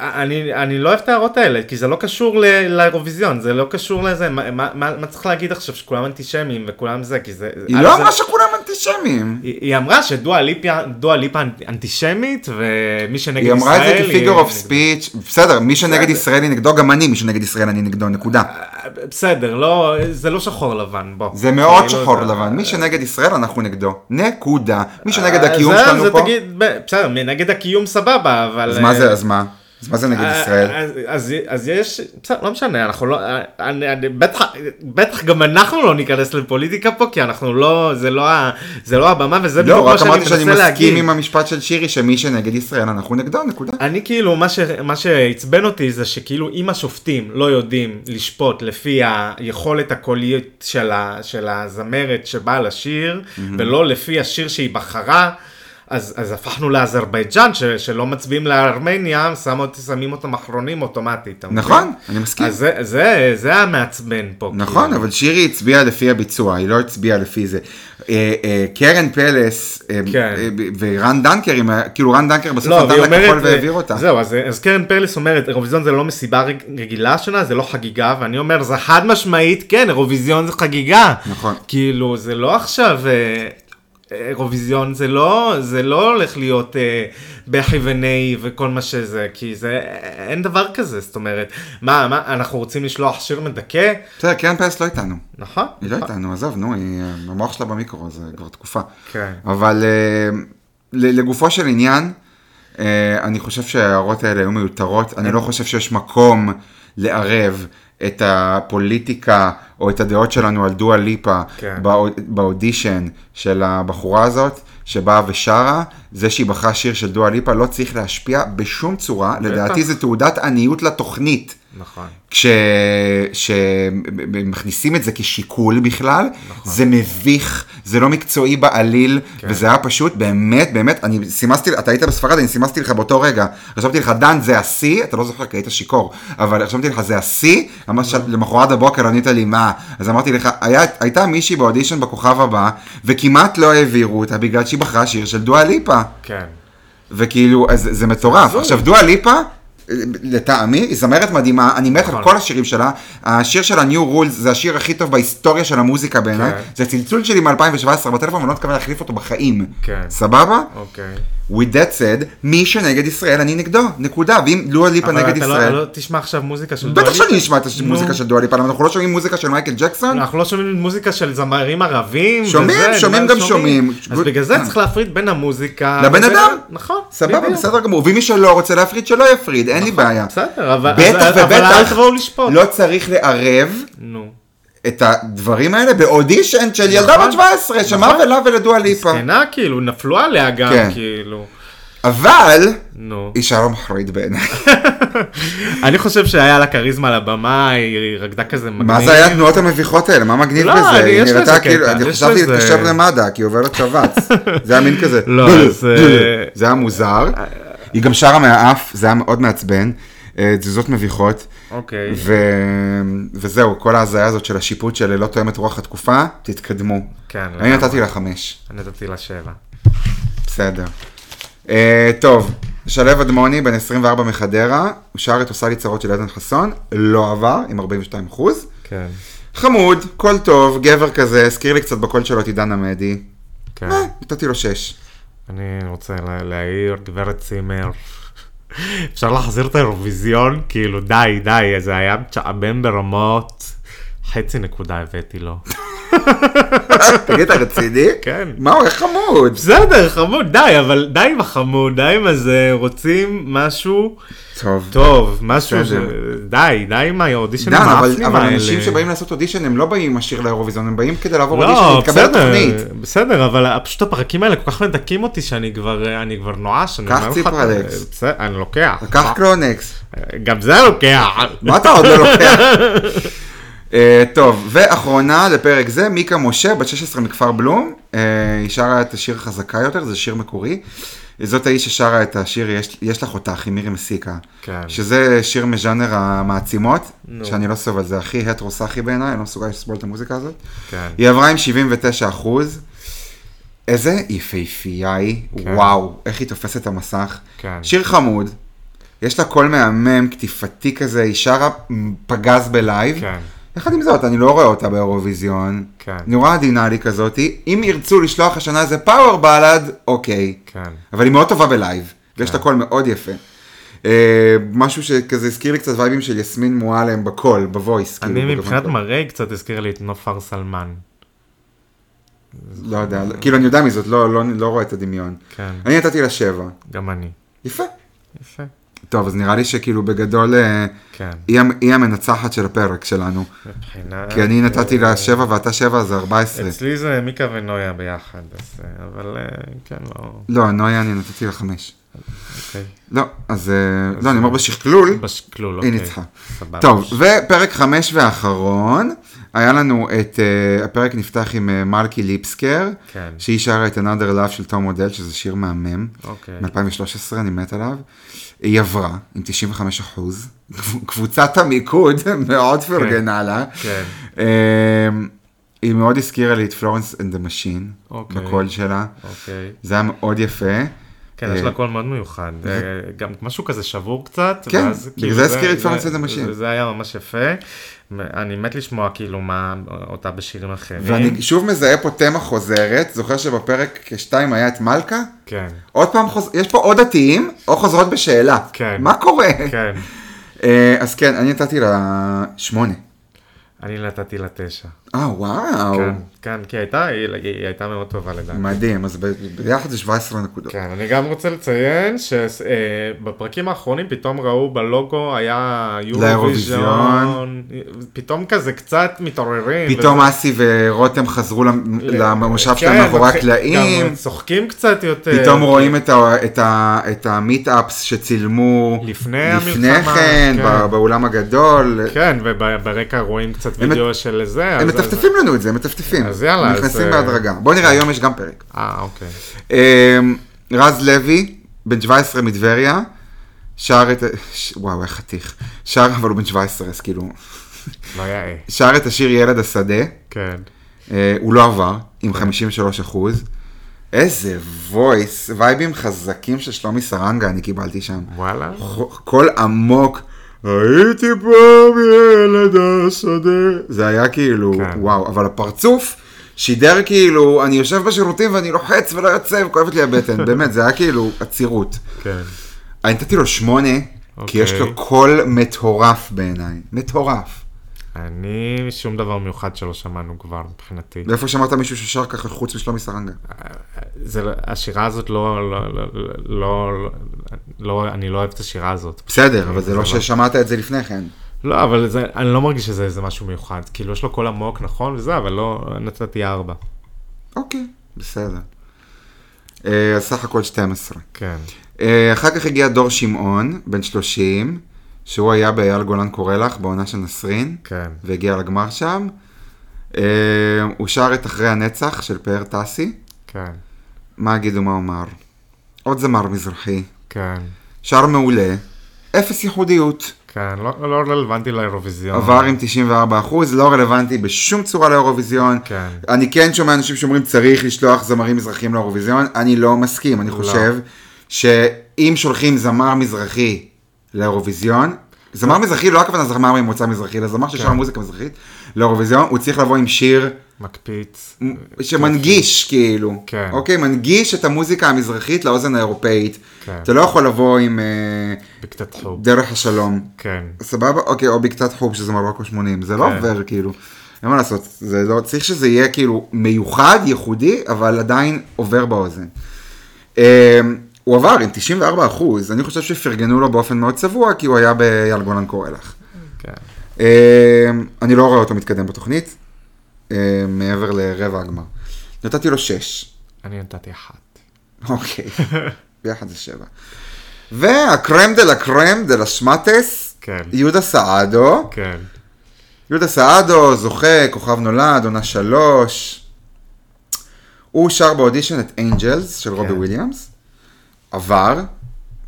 אני, אני לא אוהב את ההערות האלה, כי זה לא קשור ל- לאירוויזיון, זה לא קשור לזה, מה, מה, מה, מה צריך להגיד עכשיו שכולם אנטישמים וכולם זה, כי זה... היא אה, לא זה- אמרה שכולם אנטישמים. היא, היא אמרה שדואה ליפה, אנטישמית, ומי שנגד היא אמרה את ישראל... זה כפיגר אוף ספיץ', בסדר, מי שנגד בסדר. ישראל היא נגדו, גם אני, מי שנגד ישראל אני נגדו, נקודה. בסדר, לא, זה לא שחור לבן, בוא. זה מאוד כאילו, שחור זה- לבן, מי שנגד ישראל אנחנו נגדו, נקודה. מי שנגד אה, הקיום זה- שלנו זה פה, בסדר, נגד הקיום סבבה, אבל... אז מה זה, אה, אז מה? אז מה זה נגד אה, ישראל? אז, אז, יש, בסדר, לא משנה, אנחנו לא, אה, בטח, גם אנחנו לא ניכנס לפוליטיקה פה, כי אנחנו לא, זה לא, לא הבמה, וזה בדיוק לא, מה רק שאני אמרתי שאני מנסה להגיד. מסכים עם המשפט של שירי, שמי שנגד ישראל אנחנו נגדו, נקודה. אני כאילו, מה, מה שעצבן אותי זה שכאילו אם השופטים לא יודעים לשפוט לפי היכולת הקולית של הזמרת שבאה לשיר, ולא לפי השיר שהיא בחרה, אז, אז הפכנו לאזרבייג'אן, ש, שלא מצביעים לארמניה, שמו, שמים אותם אחרונים אוטומטית. נכון, אני מסכים. אז זה, זה, זה המעצבן פה. נכון, כאילו. אבל שירי הצביעה לפי הביצוע, היא לא הצביעה לפי זה. אה, אה, קרן פלס אה, כן. ורן דנקר, כאילו רן דנקר בסוף לא, נתן והיא לה כחול והעביר אותה. זהו, אז, אז קרן פלס אומרת, אירוויזיון זה לא מסיבה רג- רגילה השנה, זה לא חגיגה, ואני אומר, זה חד משמעית, כן, אירוויזיון זה חגיגה. נכון. כאילו, זה לא עכשיו, אירוויזיון זה לא, זה לא הולך להיות אה, בכי ונהי וכל מה שזה, כי זה, אין דבר כזה, זאת אומרת, מה, מה, אנחנו רוצים לשלוח שיר מדכא? בסדר, קרן פלס לא איתנו. נכון? היא לא איתנו, עזוב, נו, היא, המוח שלה במיקרו, זה כבר תקופה. כן. אבל אה, לגופו של עניין, אה, אני חושב שההערות האלה היו מיותרות. אני לא חושב שיש מקום לערב את הפוליטיקה או את הדעות שלנו על דואה ליפה כן. באו- באודישן של הבחורה הזאת. שבאה ושרה, זה שהיא בחרה שיר של דואה ליפה לא צריך להשפיע בשום צורה, לדעתי זה תעודת עניות לתוכנית. נכון. כשמכניסים את זה כשיקול בכלל, זה מביך, זה לא מקצועי בעליל, וזה היה פשוט באמת, באמת, אני סימסתי, אתה היית בספרד, אני סימסתי לך באותו רגע, רשמתי לך, דן, זה השיא, אתה לא זוכר כי היית שיכור, אבל רשמתי לך, זה השיא, ממש למחרת הבוקר ענית לי, מה? אז אמרתי לך, היה, הייתה מישהי באודישן בכוכב הבא, וכמעט לא העבירו אותה בגלל שהיא בחרה שיר של דואה ליפה. כן. וכאילו, אז זה מטורף. עכשיו, דואה ליפה, לטעמי, היא זמרת מדהימה, אני מת על נכון. כל השירים שלה. השיר של ה-New Rules זה השיר הכי טוב בהיסטוריה של המוזיקה בעיניי. כן. זה צלצול שלי מ-2017 בטלפון, ואני לא מתכוון להחליף אותו בחיים. כן. סבבה? אוקיי. With that said, מי שנגד ישראל, אני נגדו, נקודה. ואם דואה ליפה אבל נגד אתה לא, ישראל... לא תשמע עכשיו מוזיקה של דואה בטח? שאני אשמע את. המוזיקה של דואה ליפה, אבל אנחנו לא שומעים מוזיקה של מייקל ג'קסון? אנחנו לא שומעים מוזיקה של זמרים ערבים. שומעים, שומעים גם שומעים. אז בגלל זה צריך להפריד בין המוזיקה... לבן אדם. נכון. סבבה. בסדר גמור. ואם מי שלא רוצה להפריד, שלא יפריד, אין לי בעיה. בסדר, אבל בטח אז- אבל אל ובטח תבואו לשפוט. לא צריך לערב נו. את הדברים האלה באודישן של ילדה נכון. בת 17, שמה נכון. ולה ולדואה ליפה. זקנה כאילו, נפלו עליה גם, כן. כאילו. אבל, נו. היא שרה מחריד בעיניי. [LAUGHS] אני חושב שהיה לה כריזמה על הבמה, היא רקדה כזה מגניב. מה זה היה התנועות המביכות האלה? מה מגניב לא, בזה? היא יש נראתה לזה כאילו, קטע, אני חשבתי להתקשר למד"א, כי היא עוברת שבץ. [LAUGHS] זה היה מין כזה. לא, זה- זה היה מוזר. היא גם שרה מהאף, זה היה מאוד מעצבן. אה, תזוזות מביכות. אוקיי. ו- וזהו, כל ההזיה הזאת של השיפוט של לא תואם את רוח התקופה, תתקדמו. כן, אני. נתתי לה חמש. אני נתתי לה שבע. בסדר. Uh, טוב, שלו אדמוני, בן 24 מחדרה, הוא שר את עושה לי צרות של עדן חסון, לא עבר, עם 42 אחוז. כן. חמוד, קול טוב, גבר כזה, הזכיר לי קצת בקול שלו את עידן עמדי. כן. אה, נתתי לו 6. אני רוצה לה- להעיר, גברת צימר. אפשר להחזיר את האירוויזיון? כאילו, די, די, זה היה משעמם ברמות. חצי נקודה הבאתי לו. תגיד, אתה רציני? כן. מה הוא, איך חמוד? בסדר, חמוד, די, אבל די עם החמוד, די עם הזה, רוצים משהו טוב. טוב, משהו. די, די עם האודישנים אבל, האפנים אבל האלה. אנשים שבאים לעשות אודישן הם לא באים עם השיר לאירוויזיון, הם באים כדי לעבור אודישן, לא, להתקבל בסדר, לתוכנית. בסדר, אבל פשוט הפרקים האלה כל כך מדכאים אותי שאני כבר, אני כבר נואש. קח ציפרלקס. בסדר, אני לוקח. קח קלונקס. גם זה לוקח. מה אתה עוד לא לוקח? [LAUGHS] אה, טוב, ואחרונה לפרק זה, מיקה משה, בת 16 מכפר בלום, אה, היא שרה את השיר חזקה יותר, זה שיר מקורי. זאת האישה ששרה את השיר יש, יש לך אותך עם מירי מסיקה. כן. שזה שיר מז'אנר המעצימות, נו. שאני לא סובל, זה הכי הטרוסחי בעיניי, אני לא מסוגל לסבול את המוזיקה הזאת. כן. היא עברה עם 79 אחוז. איזה יפהפייה היא, כן. וואו, איך היא תופסת את המסך. כן. שיר חמוד, יש לה קול מהמם, קטיפתי כזה, היא שרה פגז בלייב. כן. יחד עם זאת, אני לא רואה אותה באירוויזיון. כן. נורא עדינה לי כזאתי. אם ירצו לשלוח השנה איזה power ballad, אוקיי. כן. אבל היא מאוד טובה בלייב, ויש לה קול מאוד יפה. אה, משהו שכזה הזכיר לי קצת וייבים של יסמין מועלם בקול, ב Voice. כאילו, אני בגוון מבחינת. מראה קצת הזכיר לי את נופר סלמן. לא יודע, כאילו אני יודע מזאת, לא, לא, לא רואה את הדמיון. כן, אני נתתי לה שבע. גם אני. יפה. יפה. טוב, אז נראה לי שכאילו בגדול אה, כן. היא, המ- היא המנצחת של הפרק שלנו. מבחינה... כי אני נתתי לה שבע ואתה שבע, זה 14. אצלי זה מיקה ונויה ביחד, אז... אה, אבל אה, כן, לא... לא, נויה אני נתתי לה חמש. אוקיי. לא, אז... לא, אני אומר בשקלול, בשקלול, היא אוקיי. ניצחה. סבבה. טוב, ופרק חמש ואחרון, היה לנו את, uh, הפרק נפתח עם uh, מלכי ליפסקר, כן. שהיא שרה את Another Love של תום מודל, שזה שיר מהמם, אוקיי. מ-2013, אני מת עליו. היא עברה עם 95 אחוז, קבוצת המיקוד [LAUGHS] מאוד פרגנה לה. כן. אמ, היא מאוד הזכירה לי את Florence and the Machine, אוקיי. בקול שלה, אוקיי. זה היה מאוד יפה. כן, יש אה, לה קול מאוד מיוחד. אה, גם משהו כזה שבור קצת. כן, בגלל כאילו זה הזכיר את זה- פרנס זה- and ה Machine. זה היה ממש יפה. אני מת לשמוע כאילו מה אותה בשירים אחרים. ואני שוב מזהה פה תמה חוזרת, זוכר שבפרק 2 היה את מלכה? כן, עוד פעם, חוז... יש פה או דתיים או חוזרות בשאלה. כן. מה קורה? כן. אה, אז כן, אני נתתי לה שמונה. אני נתתי לה תשע. אה, וואו. כן, כן, כי הייתה, היא היא הייתה מאוד טובה לדעתי. מדהים, אז ביחד זה 17 נקודות. כן, אני גם רוצה לציין שבפרקים האחרונים פתאום ראו בלוגו היה. יורוויזיון, פתאום כזה קצת מתעוררים. פתאום אסי ורותם חזרו למ- למושב שלהם כן, מאחורי מתחיל- הקלעים. גם צוחקים קצת יותר. פתאום רואים את המיט-אפס שצילמו לפני כן, כן. באולם הגדול. כן, וברקע רואים קצת וידאו של זה. מטפטפים לנו את זה, מטפטפים. אז יאללה, נכנסים אה, בהדרגה. בוא נראה, היום יש גם פרק. אה, אוקיי. אמ, רז לוי, בן 17 מטבריה, שר את... וואו, איך חתיך. שר, אבל הוא בן 17, אז כאילו... לא יאה. שר את השיר ילד השדה, כן. אה, הוא לא עבר, עם 53 אחוז. איזה וויס, וייבים חזקים של שלומי סרנגה אני קיבלתי שם. וואלה. קול עמוק, הייתי פעם ילד השדה. זה היה כאילו, כן. וואו, אבל הפרצוף שידר כאילו, אני יושב בשירותים ואני לוחץ ולא יוצא וכואבת לי הבטן, [LAUGHS] באמת, זה היה כאילו עצירות. כן. אני נתתי לו שמונה, כי אוקיי. יש לו קול מטורף בעיניי, מטורף. אני, שום דבר מיוחד שלא שמענו כבר מבחינתי. ואיפה שמעת מישהו ששר ככה חוץ משלומי סרנגה? זה, לא- השירה הזאת לא, לא, לא, לא, לא, אני לא אוהב את השירה הזאת. בסדר, אבל זה לא לא. ששמעת את זה לפני כן. לא, אבל זה, אני לא מרגיש שזה איזה משהו מיוחד. כאילו, יש לו קול עמוק, נכון, וזה, אבל לא, נתתי ארבע. אוקיי, בסדר. אה, אז סך הכל 12. כן. אה, אחר כך הגיע דור שמעון, בן 30, שהוא היה באייל גולן קורא לך, בעונה של נסרין, כן. והגיע לגמר שם. אה, הוא שר את אחרי הנצח של פאר טסי. כן. מה מה אגידו מה אומר? עוד זמר מזרחי. כן. שר מעולה, אפס ייחודיות. כן, לא, לא רלוונטי לאירוויזיון. עבר עם 94 לא רלוונטי בשום צורה לאירוויזיון. כן. אני כן שומע אנשים שאומרים צריך לשלוח זמרים מזרחיים לאירוויזיון, אני לא מסכים, אני לא. חושב שאם שולחים זמר מזרחי לאירוויזיון, זמר מזרחי לא הכוונה זמר ממוצא מזרחי, אלא זמר ששר כן. מוזיקה מזרחית לאירוויזיון, הוא צריך לבוא עם שיר מקפיץ. שמנגיש כאילו, כן. אוקיי, מנגיש את המוזיקה המזרחית לאוזן האירופאית, כן. אתה לא יכול לבוא עם אה, בקצת חוב. דרך השלום, כן. סבבה? אוקיי, או בקצת חוב שזה מרוקו 80, זה לא כן. עובר כאילו, אין מה לעשות, זה לא, צריך שזה יהיה כאילו מיוחד, ייחודי, אבל עדיין עובר באוזן. הוא עבר עם 94 אחוז, אני חושב שפרגנו לו באופן מאוד צבוע, כי הוא היה באייל גולן קורא לך. כן. אה, אני לא רואה אותו מתקדם בתוכנית, אה, מעבר לרבע הגמר. נתתי לו 6. אני נתתי אחת. אוקיי, [LAUGHS] ביחד זה 7. וה crème de la crème de la שמטס, כן. יהודה סעדו. כן. יהודה סעדו, זוכה, כוכב נולד, עונה שלוש. הוא שר באודישן את Angels של רובי כן. וויליאמס. עבר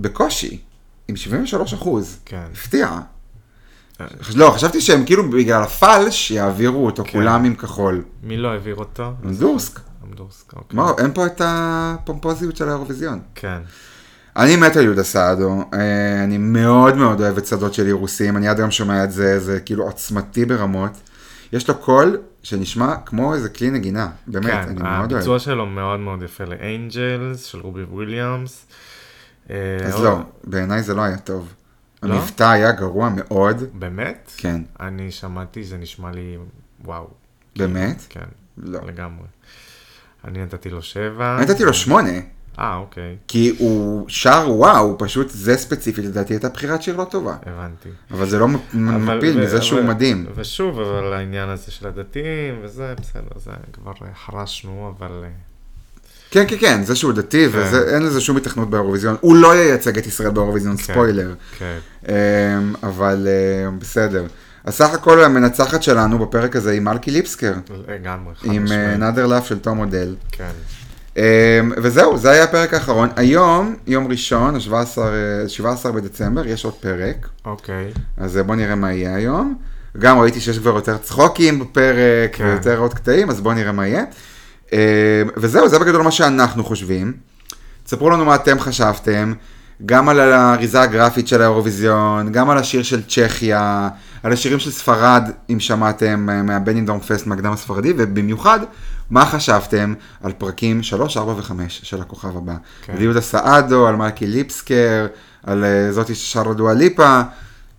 בקושי, עם 73 אחוז. כן. הפתיע. לא, חשבתי שהם כאילו בגלל הפלש יעבירו אותו כן. כולם עם כחול. מי לא העביר אותו? אמדורסק. אמדורסק, אוקיי. מה, אין פה את הפומפוזיות של האירוויזיון. כן. אני מת על יהודה סעדו, אה, אני מאוד מאוד אוהב את שדות של אירוסים, אני עד היום שומע את זה, זה כאילו עוצמתי ברמות. יש לו קול שנשמע כמו איזה כלי נגינה, באמת, כן, אני מאוד הביצוע אוהב. שלו מאוד מאוד יפה לאנג'לס, של רובי וויליאמס. אה, אז לא, בעיניי זה לא היה טוב. לא? המבטא היה גרוע מאוד, באמת? כן, אני שמעתי, זה נשמע לי, וואו. באמת? כן, לא. לגמרי. אני נתתי לו שבע. נתתי לו שמונה, אה, אוקיי, כי הוא שר וואו, פשוט זה ספציפית לדעתי הייתה בחירת שיר לא טובה. הבנתי. אבל זה לא מפיל מזה שהוא מדהים. ושוב, אבל העניין הזה של הדתיים, וזה, בסדר, זה כבר אה, חרשנו, אבל... אה, כן, כן, כן, זה שהוא דתי, כן. ואין לזה שום התכנות באירוויזיון. הוא לא ייצג את ישראל באירוויזיון, כן. ספוילר. כן. אמ, אבל אמ, בסדר. אז סך הכל המנצחת שלנו בפרק הזה היא מלכי ליפסקר, לגמרי, חד עם משמעית. נאדר לאף של תום מודל. כן. אמ, וזהו, זה היה הפרק האחרון. היום, יום ראשון, ה-17 17 בדצמבר, יש עוד פרק. אוקיי. אז בואו נראה מה יהיה היום. גם ראיתי שיש כבר יותר צחוקים בפרק, כן. ויותר עוד קטעים, אז בואו נראה מה יהיה. אה, וזהו, זה בגדול מה שאנחנו חושבים. תספרו לנו מה אתם חשבתם, גם על האריזה הגרפית של האירוויזיון, גם על השיר של צ'כיה, על השירים של ספרד, אם שמעתם, אה, מהבנינדורם פסט, מהקדם הספרדי, ובמיוחד, מה חשבתם על פרקים 3, 4 ו-5 של הכוכב הבא. כן. על יהודה סעדו, על מלכי ליפסקר, על אה, זאתי ששרה דואה ליפה,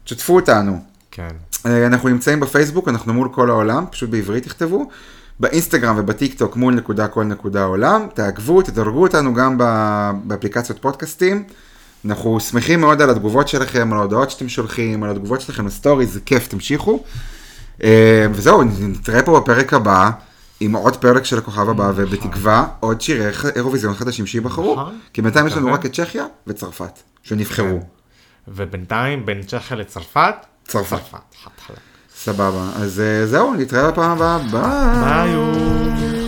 תשתפו אותנו. כן. אה, אנחנו נמצאים בפייסבוק, אנחנו מול כל העולם, פשוט בעברית תכתבו. באינסטגרם ובטיק טוק מול נקודה כל נקודה עולם. תעקבו, תדרגו אותנו גם באפליקציות פודקאסטים. אנחנו שמחים מאוד על התגובות שלכם, על ההודעות שאתם שולחים, על התגובות שלכם לסטורי, זה כיף, תמשיכו. אה, וזהו, נתראה פה בפרק הבא. עם עוד פרק של הכוכב הבא, ובתקווה עוד שירי אירוויזיון חדשים שייבחרו. נכון. כי בינתיים יש לנו מקווה. רק את צ'כיה וצרפת, שנבחרו. ובינתיים, בין צ'כיה לצרפת, צרפת. סבבה, אז אה, זהו, נתראה בפעם הבאה. ביי.